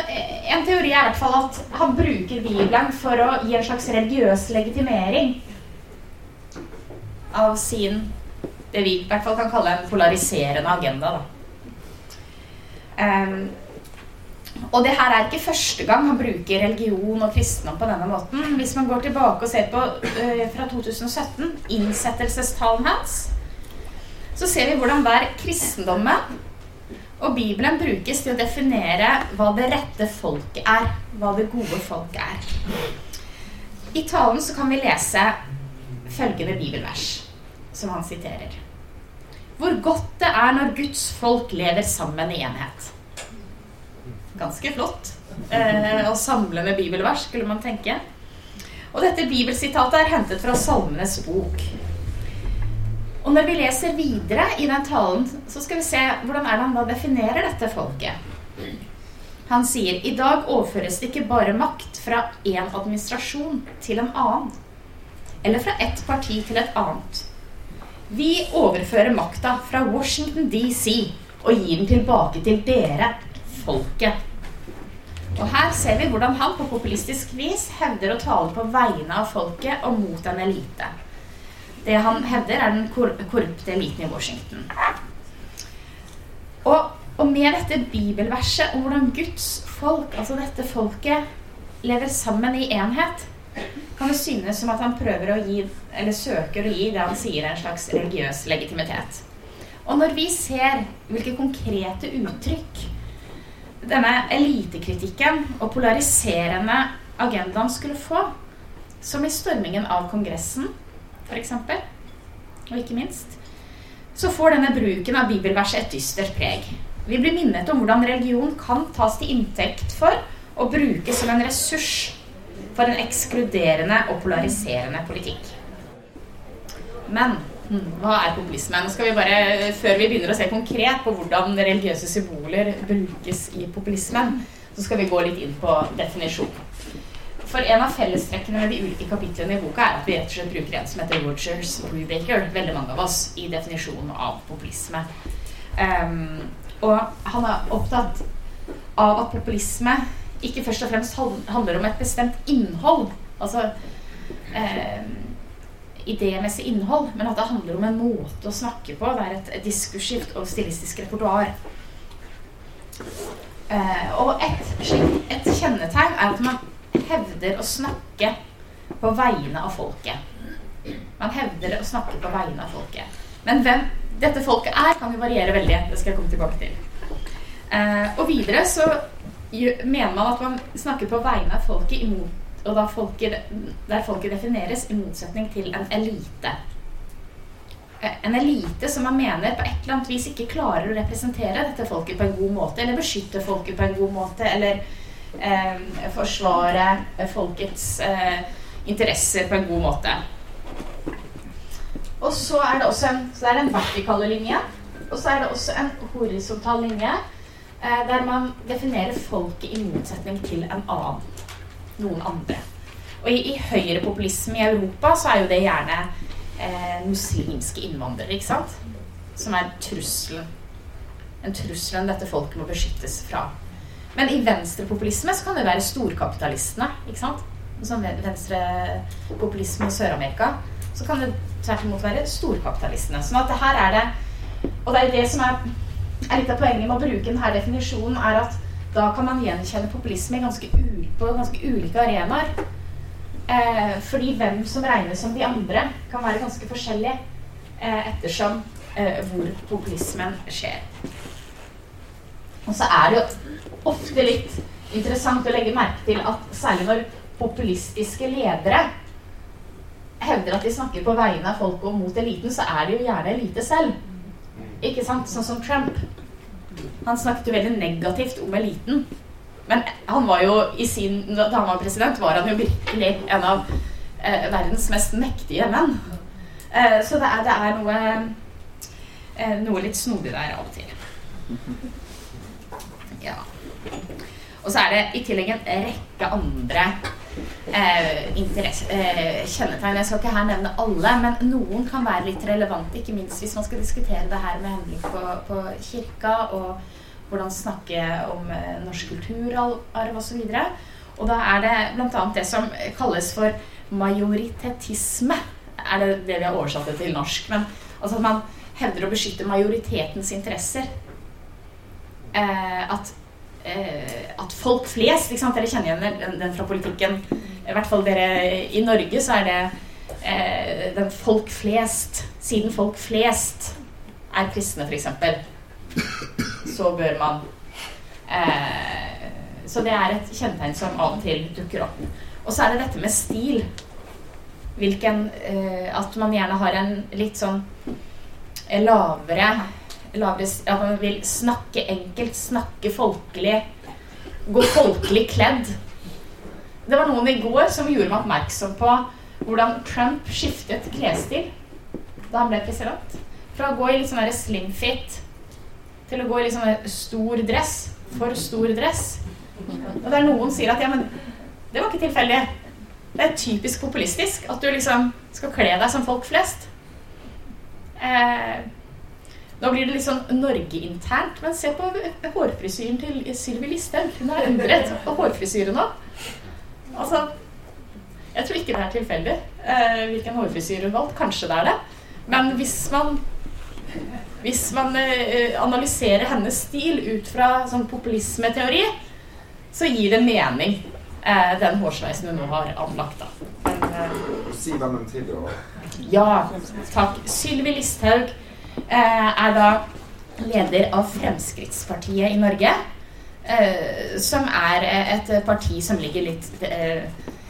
en teori er i hvert fall at han bruker Bibelen for å gi en slags religiøs legitimering av sin det vi i hvert fall kan kalle en polariserende agenda. Um, og det her er ikke første gang han bruker religion og kristendom på denne måten. Hvis man går tilbake og ser på uh, fra 2017, innsettelsestalen hans, så ser vi hvordan hver kristendommen og Bibelen brukes til å definere hva det rette folket er. Hva det gode folket er. I talen så kan vi lese følgende bibelvers, som han siterer. Hvor godt det er når Guds folk lever sammen i enhet ganske flott. Eh, samle med bibelvers, skulle man tenke. Og dette bibelsitatet er hentet fra Salmenes bok. Og når vi leser videre i den talen, så skal vi se hvordan er det han da definerer dette folket. Han sier i dag overføres det ikke bare makt fra én administrasjon til en annen. Eller fra ett parti til et annet. Vi overfører makta fra Washington DC og gir den tilbake til dere, folket. Og her ser vi hvordan han på populistisk vis hevder å tale på vegne av folket og mot en elite. Det han hevder, er den korrupte eliten i Washington. Og, og, med dette bibelverset om hvordan Guds folk, altså dette folket, lever sammen i enhet, kan det synes som at han prøver å gi, eller søker å gi det han sier er en slags religiøs legitimitet. Og når vi ser hvilke konkrete uttrykk denne elitekritikken og polariserende agendaen skulle få, som i stormingen av Kongressen, f.eks., og ikke minst, så får denne bruken av bibelverset et dystert preg. Vi blir minnet om hvordan religion kan tas til inntekt for og brukes som en ressurs for en ekskluderende og polariserende politikk. Men hva er populisme? Nå skal vi bare, Før vi begynner å se konkret på hvordan religiøse symboler brukes i populismen, så skal vi gå litt inn på definisjon. For en av fellestrekkene med de ulike kapitlene i boka er at vi rett og slett bruker en som heter Rogers Brubaker, veldig mange av oss, i definisjonen av populisme. Um, og han er opptatt av at populisme ikke først og fremst handler om et bestemt innhold. Altså eh, idémessig innhold, men at det handler om en måte å snakke på. Det er et, et diskursivt og stilistisk repertoar. Eh, og et, et, kjennetegn er at man hevder å snakke på vegne av folket. Man hevder å snakke på vegne av folket. Men hvem dette folket er, kan jo variere veldig. Det skal jeg komme tilbake til. Eh, og videre så mener man at man snakker på vegne av folket imot, og folket, der folket defineres i motsetning til en elite. Eh, en elite som man mener på et eller annet vis ikke klarer å representere dette folket på en god måte, eller beskytte folket på en god måte, eller forsvare folkets eh, interesser på en god måte. Og så er det også en, så en vertikale linje. Og så er det også en horisontal linje eh, der man definerer folket i motsetning til en annen. Noen andre. Og i, i høyrepopulisme i Europa så er jo det gjerne eh, muslimske innvandrere, ikke sant? Som er trusselen. En trussel enn dette folket må beskyttes fra. Men i venstrepopulisme så kan det være storkapitalistene. ikke sant? Sånn venstrepopulisme i Sør-Amerika. Så kan det tvert imot være storkapitalistene. Sånn at her er det Og det er det som er, er litt av poenget med å bruke denne definisjonen, er at da kan man gjenkjenne populisme ganske på ganske ulike arenaer. Eh, fordi hvem som regnes som de andre, kan være ganske forskjellig eh, ettersom eh, hvor populismen skjer. Og så er det jo ofte litt interessant å legge merke til at særlig når populistiske ledere hevder at de snakker på vegne av folket og mot eliten, så er de jo gjerne elite selv. Ikke sant? Sånn som Trump. Han snakket jo veldig negativt om eliten. Men han var jo i sin, da han var president, var han jo virkelig en av eh, verdens mest mektige menn. Eh, så det er, det er noe, eh, noe litt snodig der av og til. Og så er det i tillegg en rekke andre eh, eh, kjennetegn. Jeg skal ikke her nevne alle, men noen kan være litt relevante, ikke minst hvis man skal diskutere det her med henblikk på, på, kirka og hvordan snakke om eh, norsk kulturarv osv. Og, og da er det bl.a. det som kalles for majoritetisme. Er det det vi har oversatt det til norsk? Men altså at man hevder å beskytte majoritetens interesser. Eh, at at folk flest ikke sant? Dere kjenner igjen den, den, fra politikken. I hvert fall dere i Norge, så er det eh, den folk flest Siden folk flest er kristne, f.eks., så bør man eh, Så det er et kjennetegn som av og til dukker opp. Og så er det dette med stil. Hvilken eh, At man gjerne har en litt sånn lavere lavere, at man vil snakke enkelt, snakke folkelig, gå folkelig kledd. Det var noen i går som gjorde meg oppmerksom på hvordan Trump skiftet klesstil da han ble president. Fra å gå i litt sånn slimfit til å gå i litt sånn stor dress. For stor dress. Og der noen sier at ja, men det var ikke tilfeldig. Det er typisk populistisk at du liksom skal kle deg som folk flest. Eh, nå blir det litt sånn Norge-internt, men se på hårfrisyren til Sylvi Listhaug. Hun har endret på hårfrisyre nå. Altså Jeg tror ikke det er tilfeldig eh, hvilken hårfrisyre hun valgte. Kanskje det er det. Men hvis man hvis man eh, analyserer hennes stil ut fra sånn populismeteori, så gir det mening, eh, den hårsveisen hun nå har anlagt. da. Men, eh, si hvem hun tilhører. Ja, takk. Sylvi Listhaug er da leder av Fremskrittspartiet i Norge. Eh, som er et parti som ligger litt eh,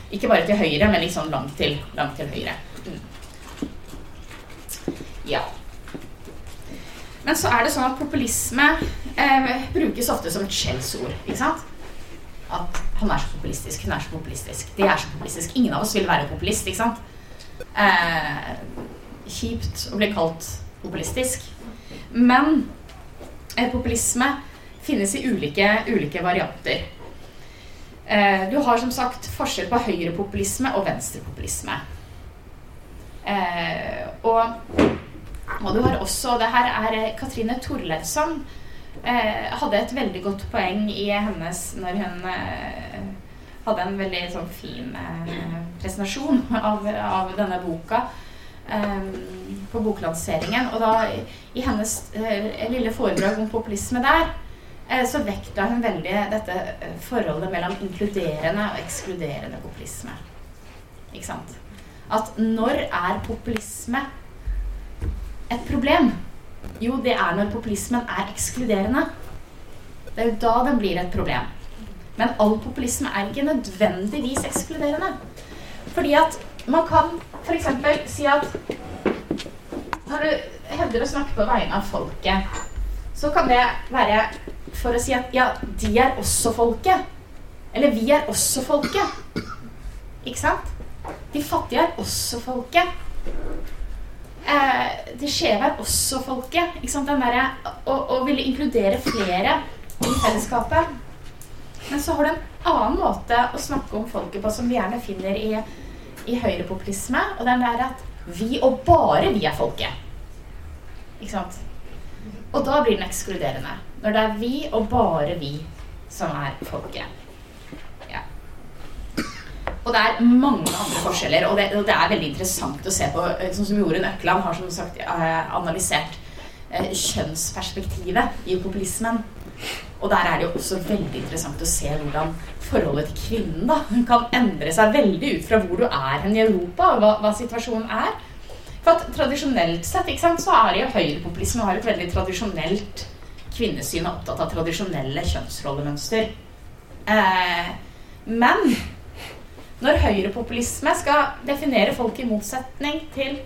Ikke bare til høyre, men litt sånn langt til, langt til høyre. Mm. Ja. Men så er det sånn at populisme eh, brukes ofte som et skjellsord. Ikke sant? At han er så populistisk, hun er så populistisk, det er så populistisk. Ingen av oss vil være populist, ikke sant? Eh, kjipt å bli kalt populistisk. Men eh, populisme finnes i ulike, ulike varianter. Eh, du har som sagt forskjell på høyrepopulisme og venstrepopulisme. Eh, og, og, du har også Det her er Katrine Torleifsson eh, hadde et veldig godt poeng i hennes når hun hadde en veldig sånn fin presentasjon av, av denne boka på boklanseringen. Og da, i hennes uh, lille foredrag om populisme der, eh, så vektla hun veldig dette eh, forholdet mellom inkluderende og ekskluderende populisme. Ikke sant? At når er populisme et problem? Jo, det er når populismen er ekskluderende. Det er jo da den blir et problem. Men all populisme er ikke nødvendigvis ekskluderende. Fordi at man kan f.eks. si at når du hevder å snakke på vegne av folket, så kan det være for å si at ja, de er også folket. Eller vi er også folket. Ikke sant? De fattige er også folket. Eh, de skjeve er også folket. Ikke sant? Den der, å, å ville inkludere flere i fellesskapet. Men så har du en annen måte å snakke om folket på som vi gjerne finner i, i høyrepopulisme. Og den der at vi og bare vi er folket. Ikke sant? Og da blir den ekskluderende. Når det er vi og bare vi som er folket. Ja. Og det er mange andre forskjeller, og det, og det, er veldig interessant å se på. Sånn som Jorunn Økland har som sagt eh, analysert eh, kjønnsperspektivet i populismen. Og der er det jo også veldig interessant å se hvordan forholdet til kvinnen da, kan endre seg veldig ut fra hvor du er hen i Europa, og hva, hva situasjonen er. For at Tradisjonelt sett ikke sant, så er det jo høyrepopulisme har et veldig tradisjonelt kvinnesyn og opptatt av tradisjonelle kjønnsrollemønster. Eh, men når høyrepopulisme skal definere folk i motsetning til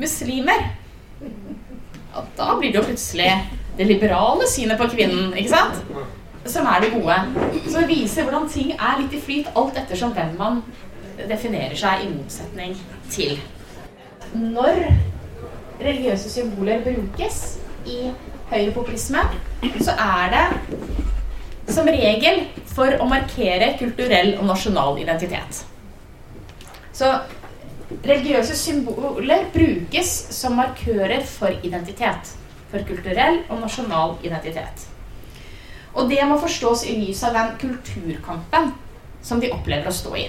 muslimer, da blir det jo plutselig det liberale synet på kvinnen, ikke sant? Som er det gode. Så det viser hvordan ting er litt i flyt, alt ettersom hvem man definerer seg i motsetning til. Når religiøse symboler brukes i høyrepopulisme, så er det som regel for å markere kulturell og nasjonal identitet. Så religiøse symboler brukes som markører for identitet for kulturell og nasjonal identitet. Og det må forstås i lys av den kulturkampen som de opplever å stå i.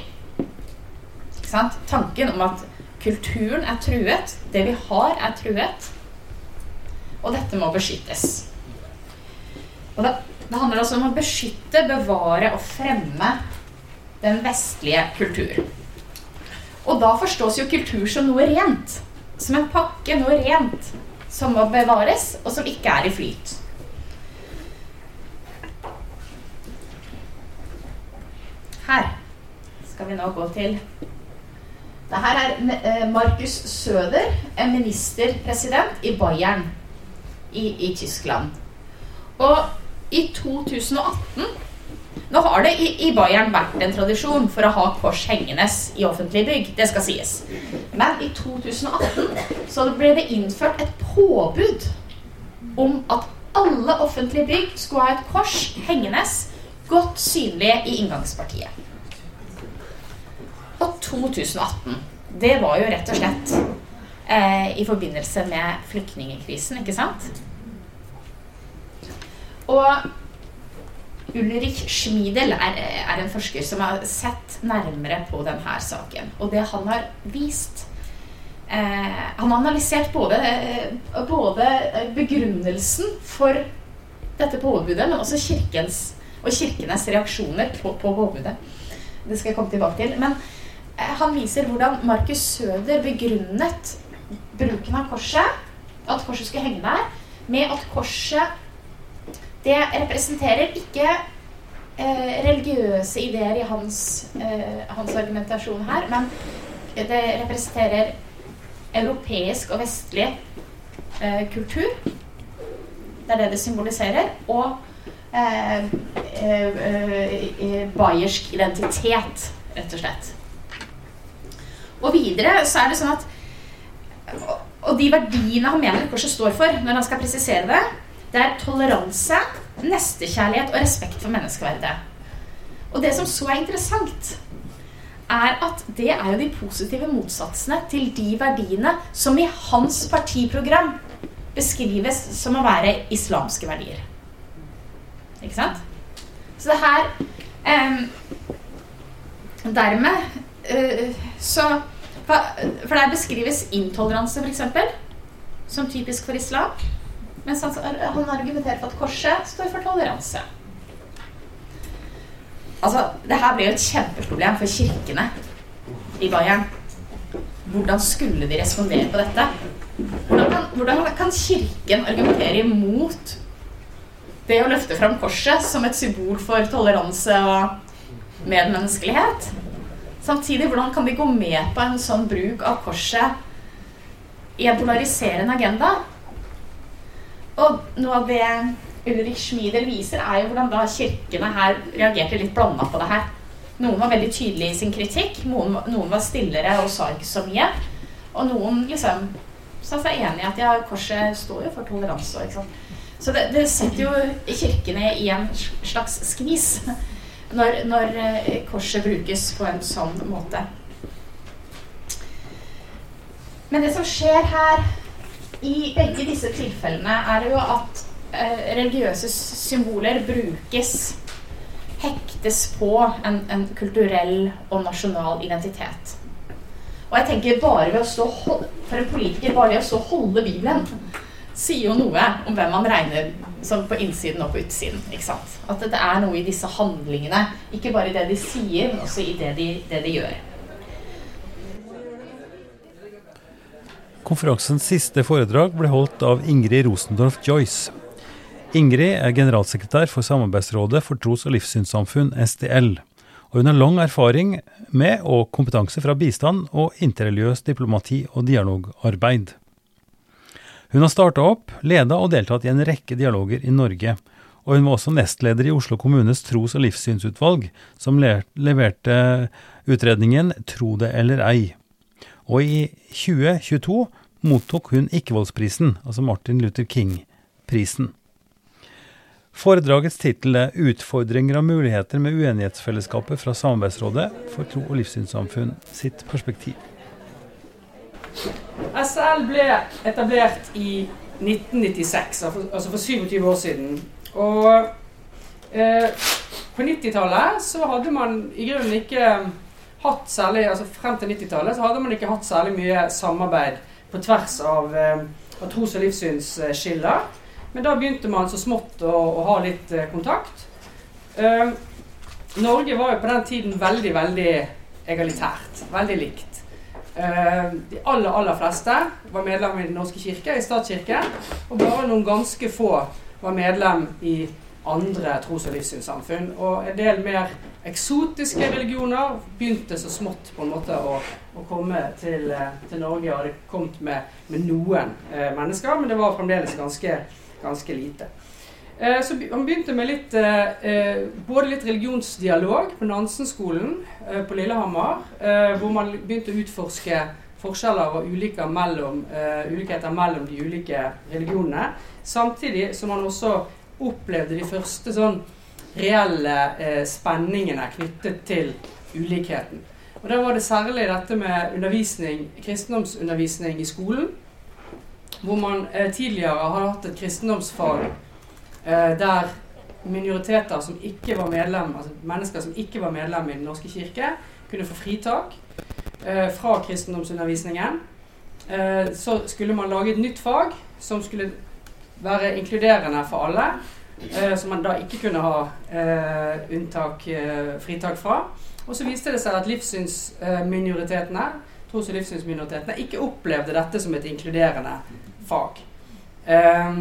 Tanken om at kulturen er truet, det vi har, er truet, og dette må beskyttes. Og det, det handler altså om å beskytte, bevare og fremme den vestlige kultur. Og da forstås jo kultur som noe rent. Som en pakke, noe rent som må bevares, og som ikke er i flyt. Her skal vi nå gå til det her er eh, Markus Søder, en ministerpresident i Bayern i, i Tyskland. Og i 2018 nå har det i, Bayern vært en tradisjon for å ha kors hengende i offentlige bygg. Det skal sies. Men i 2018 så ble det innført et påbud om at alle offentlige bygg skulle ha et kors hengende godt synlig i inngangspartiet. Og 2018, det var jo rett og slett eh, i forbindelse med flyktningkrisen, ikke sant? Og Ulrich Schmiedel er, er, en forsker som har sett nærmere på denne saken. Og det han har vist eh, Han har analysert både, både, begrunnelsen for dette påbudet, men også kirkens og kirkenes reaksjoner på, på påbudet. Det skal jeg komme tilbake til. Men eh, han viser hvordan Markus Søder begrunnet bruken av korset, at korset skulle henge der, med at korset det representerer ikke eh, religiøse ideer i hans, eh, hans, argumentasjon her, men det representerer europeisk og vestlig eh, kultur. Det er det det symboliserer. Og eh, eh, eh, bayersk identitet, rett og slett. Og videre så er det sånn at Og de verdiene han mener korset står for, når han skal presisere det, det er toleranse, nestekjærlighet og respekt for menneskeverdet. Og det som så er interessant, er at det er jo de positive motsatsene til de verdiene som i hans partiprogram beskrives som å være islamske verdier. Ikke sant? Så det her eh, Dermed eh, så For der beskrives intoleranse, f.eks., som typisk for islam. Mens han, han argumenterer for at korset står for toleranse. Altså, det her ble jo et kjempeproblem for kirkene i Bayern. Hvordan skulle de respondere på dette? Hvordan kan, hvordan kan Kirken argumentere imot det å løfte fram korset som et symbol for toleranse og medmenneskelighet? Samtidig, hvordan kan de gå med på en sånn bruk av korset i en polariserende agenda? Og noe av det Ulrik Schmieder viser, er jo hvordan da kirkene her reagerte litt blanda på det her. Noen var veldig tydelige i sin kritikk, noen, noen var stillere og sa ikke så mye. Og noen liksom sa seg enig i at ja, korset står jo for toleranse. Ikke sant? Så det, det, setter jo kirkene i en slags skvis når, når eh, korset brukes på en sånn måte. Men det som skjer her i begge disse tilfellene, er det jo at eh, religiøse symboler brukes hektes på en, en, kulturell og nasjonal identitet. Og jeg tenker bare ved å stå For en politiker, bare ved å stå holde Bibelen sier jo noe om hvem man regner som på innsiden og på utsiden. ikke sant? At det er noe i disse handlingene, ikke bare i det de sier, men også i det de, det de gjør. Konferansens siste foredrag ble holdt av Ingrid Rosendorf Joyce. Ingrid er generalsekretær for Samarbeidsrådet for tros- og livssynssamfunn, STL. Og hun har lang erfaring med og kompetanse fra bistand og interreligiøst diplomati og dialogarbeid. Hun har starta opp, leda og deltatt i en rekke dialoger i Norge. Og hun var også nestleder i Oslo kommunes tros- og livssynsutvalg, som leverte utredningen Tro det eller ei. Og i 2022 mottok hun Ikkevoldsprisen, altså Martin Luther King-prisen. Foredragets tittel er 'Utfordringer og muligheter med uenighetsfellesskapet fra Samarbeidsrådet for tro- og livssynssamfunn sitt perspektiv'. SL ble etablert i 1996, altså for 27 år siden. Og eh, på 90-tallet så hadde man i grunnen ikke hatt særlig altså Frem til 90-tallet så hadde man ikke hatt særlig mye samarbeid på tvers av, eh, av tros- og livssynsskiller. Men da begynte man så smått å, å ha litt eh, kontakt. Eh, Norge var jo på den tiden veldig, veldig egalitært. Veldig likt. Eh, de aller, aller fleste var medlem i Den norske kirke, i statskirken. Og bare noen ganske få var medlem i andre tros- og livssynssamfunn. Og en del mer eksotiske religioner begynte så smått på en måte å, å komme til, eh, til, Norge. Og det kommet med, med noen eh, mennesker, men det var fremdeles ganske, ganske lite. Eh, så Han begynte med litt, eh, eh både litt religionsdialog på Nansen-skolen eh, på Lillehammer, hvor man begynte å utforske forskjeller og mellom, ulikheter mellom de ulike religionene. Samtidig som man også opplevde de første sånn reelle eh, spenningene knyttet til ulikheten. Og Da var det særlig dette med undervisning, kristendomsundervisning i skolen. Hvor man eh, tidligere har hatt et kristendomsfag eh, der minoriteter som ikke var medlem, altså mennesker som ikke var medlem i Den norske kirke, kunne få fritak eh, fra kristendomsundervisningen. Eh, så skulle man lage et nytt fag som skulle være inkluderende for alle. Eh, som man da ikke kunne ha eh, unntak, eh, fritak fra. Og så viste det seg at livssynsminoritetene tros- og livssynsminoritetene ikke opplevde dette som et inkluderende fag. Eh,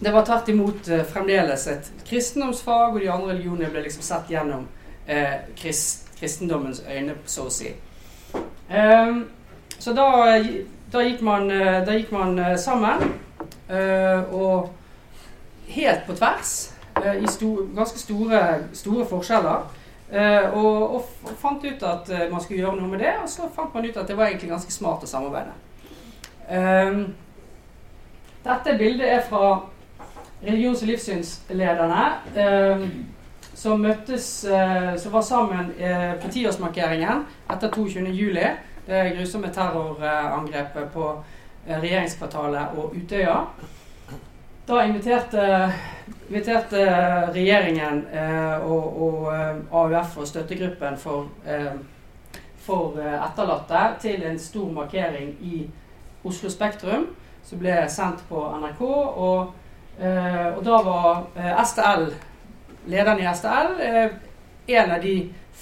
det var tvert imot eh, fremdeles et kristendomsfag, og de andre religionene ble liksom sett gjennom eh, krist, kristendommens øyne, så å si. så da, da, gikk man, da gikk man sammen. Og helt på tvers, uh, i sto ganske store, store forskjeller. Uh, og, og, fant ut at man skulle gjøre noe med det, og så fant man ut at det var egentlig ganske smart å samarbeide. dette bildet er fra religions- og livssynslederne som møttes, som var sammen på tiårsmarkeringen etter 22.07. Det grusomme terrorangrepet på Eh, regjeringskvartalet og Utøya. Da inviterte, inviterte regjeringen eh, og, og eh, AUF og støttegruppen for, eh, for eh, etterlatte til en stor markering i Oslo Spektrum som ble sendt på NRK. Og, eh, og da var eh, STL, lederen i STL, en av de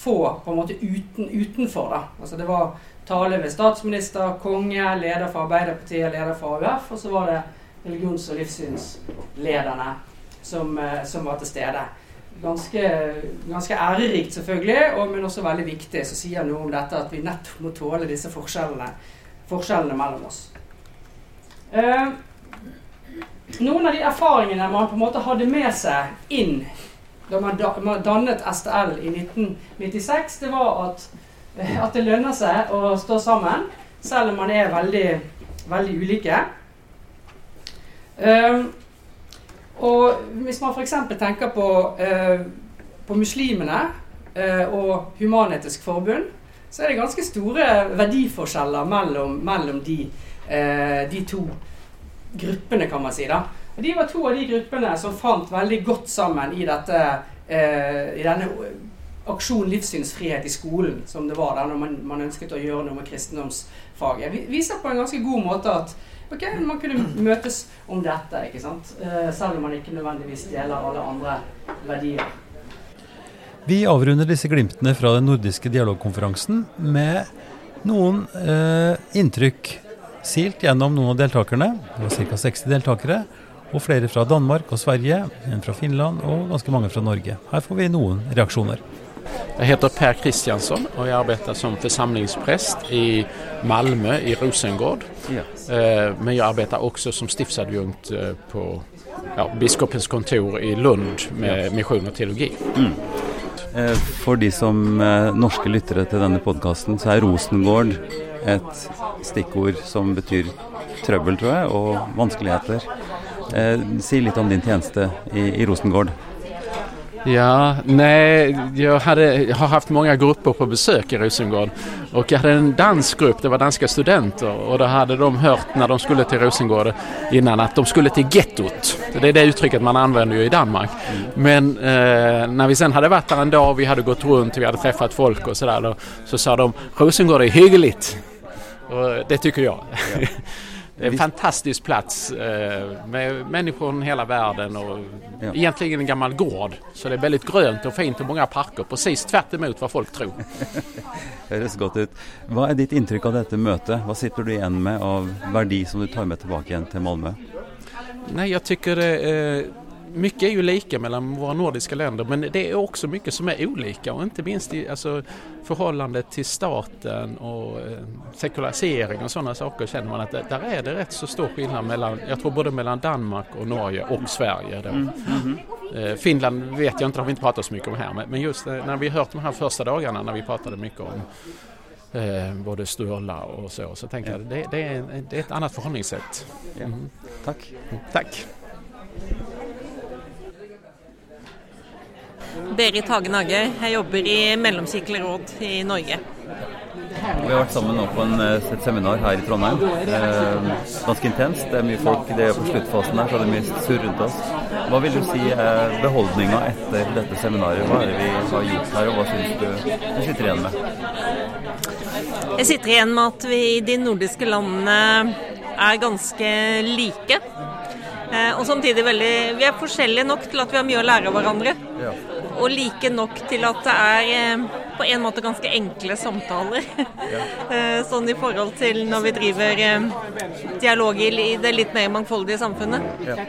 få på en måte uten, utenfor. da. Altså Det var tale ved statsminister, konge, leder for Arbeiderpartiet, leder for AUF, og så var det religions- og livssynslederne som, eh, som var til stede. Ganske, ganske ærerikt, selvfølgelig, og, men også veldig viktig. Så sier noe om dette at vi nettopp må tåle disse forskjellene, forskjellene mellom oss. Eh, noen av de erfaringene man på en måte hadde med seg inn da man, da, man dannet STL i 1996, det var at, eh, at det lønner seg å stå sammen, selv om man er veldig, veldig ulike. Eh, og hvis man f.eks. tenker på, uh, på muslimene uh, og Human-Etisk Forbund, så er det ganske store verdiforskjeller mellom, mellom de, uh, de, to gruppene, kan man si. da. Og De var to av de gruppene som fant veldig godt sammen i, dette, i denne aksjon livssynsfrihet i skolen, som det var da når man, man ønsket å gjøre noe med kristendomsfaget. Vi viser på en ganske god måte at ok, man kunne møtes om dette, ikke sant? Eh, selv om man ikke nødvendigvis deler alle andre verdier. Vi avrunder disse glimtene fra den nordiske dialogkonferansen med noen eh, inntrykk silt gjennom noen av deltakerne. Det var ca. 60 deltakere. Og flere fra Danmark og Sverige, en fra Finland og ganske mange fra Norge. Her får vi noen reaksjoner. Jeg heter Per Kristiansson og jeg arbeider som forsamlingsprest i Malmö, i Rosengård. Ja. Eh, men jeg arbeider også som stiftsadjunkt eh, på ja, biskopens kontor i Lund med misjon og teologi. Mm. Eh, for de som norske lyttere til denne podkasten, så er Rosengård et stikkord som betyr trøbbel, tror jeg, og vanskeligheter. Si litt om din tjeneste i, i Rosengård. Ja, nej, jag, hade, jag har haft många grupper på besök i Rosengård och jag hade en dansgrupp, det var danska studenter och då hade de hört när de skulle till Rosengård innan att de skulle till gettot. Det är det uttrycket man använder ju i Danmark. Men eh, när vi sen hade varit där en dag, vi hade gått runt, vi hade träffat folk och sådär, så sa de Rosengård är hyggligt. Och det tycker jag. Ja. En fantastisk plats eh, med människor från hela världen och ja. egentligen en gammal gård. Så det är väldigt grönt och fint och många parker. Precis tvärt emot vad folk tror. <laughs> Høres godt ut. Hva er ditt inntrykk av dette møtet? Hva sitter du igjen med av verdi som du tar med tilbake igjen til Malmö? Nei, jeg tykker det är mycket är ju lika mellan våra nordiska länder men det är också mycket som är olika och inte minst i alltså, förhållandet till staten och eh, sekularisering och sådana saker känner man att det, där är det rätt så stor skillnad mellan, jag tror både mellan Danmark och Norge och Sverige. Då. Mm. Mm. Eh, Finland vet jag inte, har vi inte pratat så mycket om här men just eh, när vi hört de här första dagarna när vi pratade mycket om eh, både Sturla och så, så tenker ja. jag det, det, är, det är ett annat förhållningssätt. Mm. Tack. Tack. Berit Hagen Hage. Jeg jobber i Mellomkirkelig råd i Norge. Vi har vært sammen nå på en, eh, et seminar her i Trondheim. Eh, ganske intenst. Det er mye folk det er på sluttfasen her, så det er mye surr rundt oss. Hva vil du si er beholdninga etter dette seminaret? Hva er det vi har gjort her, og hva syns du du sitter igjen med? Jeg sitter igjen med at vi i de nordiske landene er ganske like. Eh, og samtidig veldig Vi er forskjellige nok til at vi har mye å lære av hverandre. Ja. Og like nok til at det er eh, på en måte ganske enkle samtaler. <laughs> Ja. <laughs> Eh, sånn i forhold til når vi driver dialog i det litt mer mangfoldige samfunnet. Ja.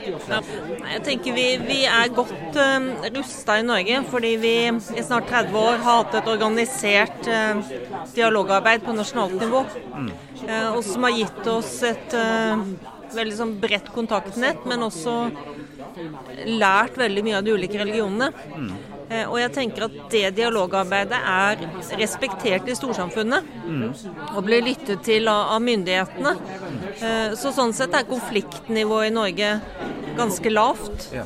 Jeg tenker vi, vi er godt uh, rusta i Norge fordi vi i snart 30 år har hatt et organisert uh, dialogarbeid på nasjonalt nivå. Mm. Uh, og som har gitt oss et veldig sånn bredt kontaktnett, men også lært veldig mye av de ulike religionene. Mm. Eh, og jeg tenker at det dialogarbeidet er respektert i storsamfunnet. Mm. Og blir lyttet til av, av myndighetene. Eh, så sånn sett er konfliktnivået i Norge ganske lavt. Ja.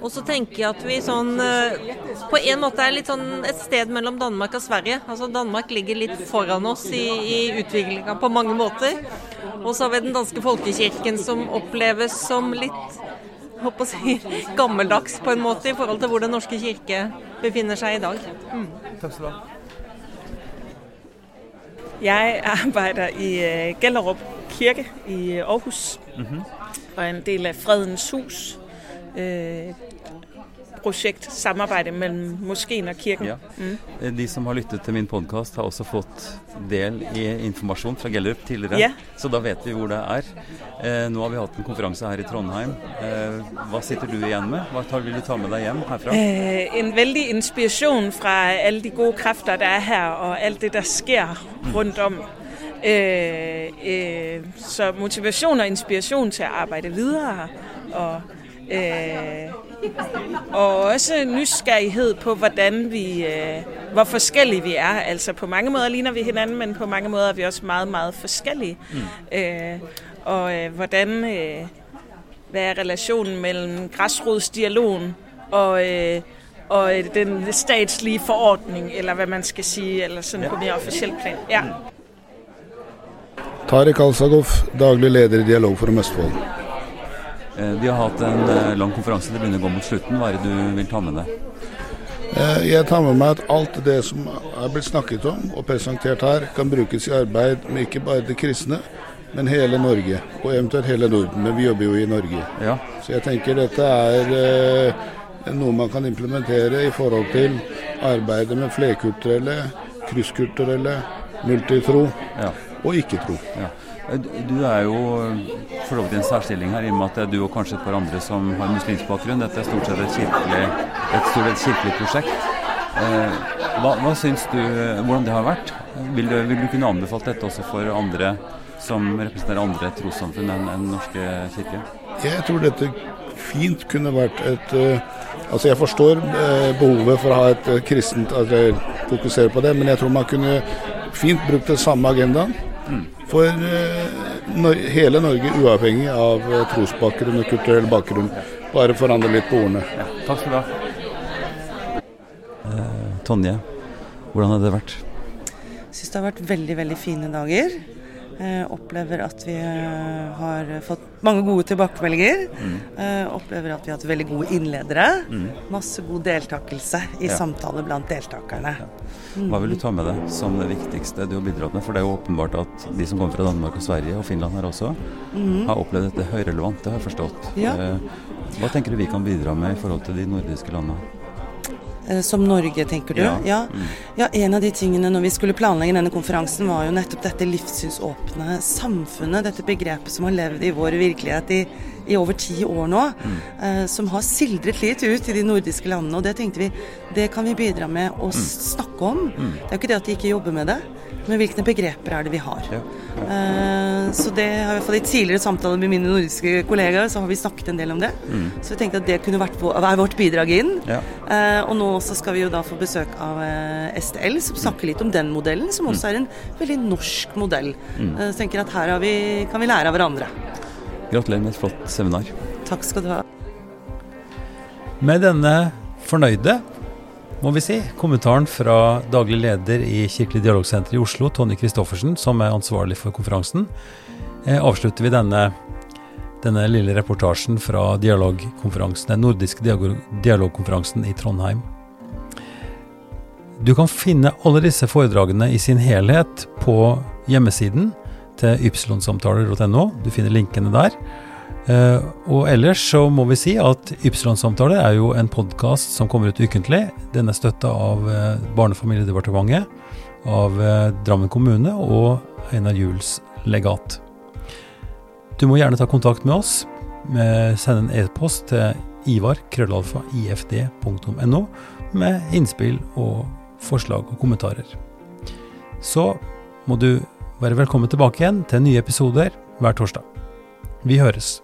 Og så tenker jeg at vi sånn eh, På en måte er litt sånn et sted mellom Danmark og Sverige. Altså Danmark ligger litt foran oss i, i utviklinga på mange måter. Og så har vi den danske folkekirken som oppleves som litt håper å si, gammeldags på en måte i forhold til hvor Den norske kirke befinner seg i dag. Mm. Takk skal du ha. Jeg arbeider i øh, Gellerup kirke i Aarhus Mm-hmm. Og en del av Fredens hus. Øh, prosjekt, samarbeid mellom moskeen og kirken. Ja. Mm. De som har lyttet til min podkast, har også fått del i informasjon fra Gellerup tidligere. Ja. Så da vet vi hvor det er. Eh, nå har vi hatt en konferanse her i Trondheim. Eh, hva sitter du igjen med? Hva tar, vil du ta med deg hjem herfra? Eh, en veldig inspirasjon fra alle de gode krefter der er her, og alt det der skjer rundt om. Øh, øh, så motivasjon og inspirasjon til å arbeide videre. Og, øh, og også nysgerrighet på hvordan vi, øh, hvor forskellige vi er. Altså På mange måter ligner vi hinanden, men på mange måter er vi også meget meget forskellige. Mm. Øh, og øh, hvordan Hva er relasjonen mellom græsrodsdialogen og og den statslige forordning, eller hva man skal si, eller sånn på mer offisielt plan. Ja. Tarek Alsagov, daglig leder i Dialogforum Østfold. Vi har hatt en lang konferanse, det begynner å gå mot slutten. Hva er det du vil ta med deg? Jeg tar med meg at alt det som er blitt snakket om og presentert her, kan brukes i arbeid med ikke bare det kristne, men hele Norge. Og eventuelt hele Norden. Men vi jobber jo i Norge. Ja. Så jeg tenker dette er noe man kan implementere i forhold til arbeidet med flerkulturelle, krysskulturelle, multitro ja. og ikke-tro. Ja. Du er jo for så vidt i en særstilling her, i og med at det er du og kanskje et par andre som har muslimsk bakgrunn. Dette er stort sett et kirkelig, et stort sett kirkelig prosjekt. Eh, hva, hva syns du, hvordan det har vært? Vil du, vil du kunne anbefalt dette også for andre som representerer andre trossamfunn enn den norske kirke? Jeg tror dette fint kunne vært et Altså Jeg forstår behovet for å ha et kristent altså fokuserer på det, men jeg tror man kunne fint brukt den samme agendaen mm. For hele Norge, uavhengig av trosbakgrunn og kulturell bakgrunn. Bare forandre litt på ordene. Ja, takk skal du ha. Tonje, hvordan har det vært? Jeg syns det har vært veldig, veldig fine dager. Jeg opplever at vi har fått mange gode tilbakemeldinger. Mm. Jeg opplever at vi har hatt veldig gode innledere. Mm. Masse god deltakelse i ja. samtale blant deltakerne. Ja. Hva vil du ta med deg som det viktigste du har bidratt med? For det er jo åpenbart at de som kommer fra Danmark og Sverige, og Finland her også, mm. har opplevd dette høyrelevant. Det har jeg forstått. Ja. Hva tenker du vi kan bidra med i forhold til de nordiske landene? Som Norge, tenker du? Ja. Ja. ja. En av de tingene når vi skulle planlegge denne konferansen, var jo nettopp dette livssynsåpne samfunnet. Dette begrepet som har levd i vår virkelighet i, i over ti år nå. Mm. Eh, som har sildret litt ut i de nordiske landene. Og det tenkte vi, det kan vi bidra med å mm. snakke om. Mm. Det er jo ikke det at de ikke jobber med det, men hvilke begreper er det vi har. Ja. Eh, så det har i hvert fall i tidligere samtaler med mine nordiske kollegaer, så har vi snakket en del om det. Mm. Så vi tenkte at det kunne vært være vårt bidrag inn. Ja. Eh, og nå også skal vi jo da få besøk av STL, som snakker litt om den modellen, som også er en veldig norsk modell. Mm. Så jeg tenker at her vi, kan vi lære av hverandre. Gratulerer med et flott seminar. Takk skal du ha. Med denne fornøyde, må vi si, kommentaren fra daglig leder i Kirkelig dialogsenter i Oslo, Tonje Christoffersen, som er ansvarlig for konferansen, eh, avslutter vi denne, denne lille reportasjen fra dialogkonferansen, den nordiske dialogkonferansen i Trondheim. Du kan finne alle disse foredragene i sin helhet på hjemmesiden til ypsilonsamtaler.no. Du finner linkene der. Uh, og ellers så må vi si at Ypsilon-samtaler er jo en podkast som kommer ut ukentlig. Den er støtta av uh, Barne- og familiedepartementet, av uh, Drammen kommune og Einar Juels legat. Du må gjerne ta kontakt med oss. Send en e-post til ivar.krøllalfa.ifd.no med innspill og forslag og kommentarer. Så må du være velkommen tilbake igjen til nye episoder hver torsdag. Vi høres.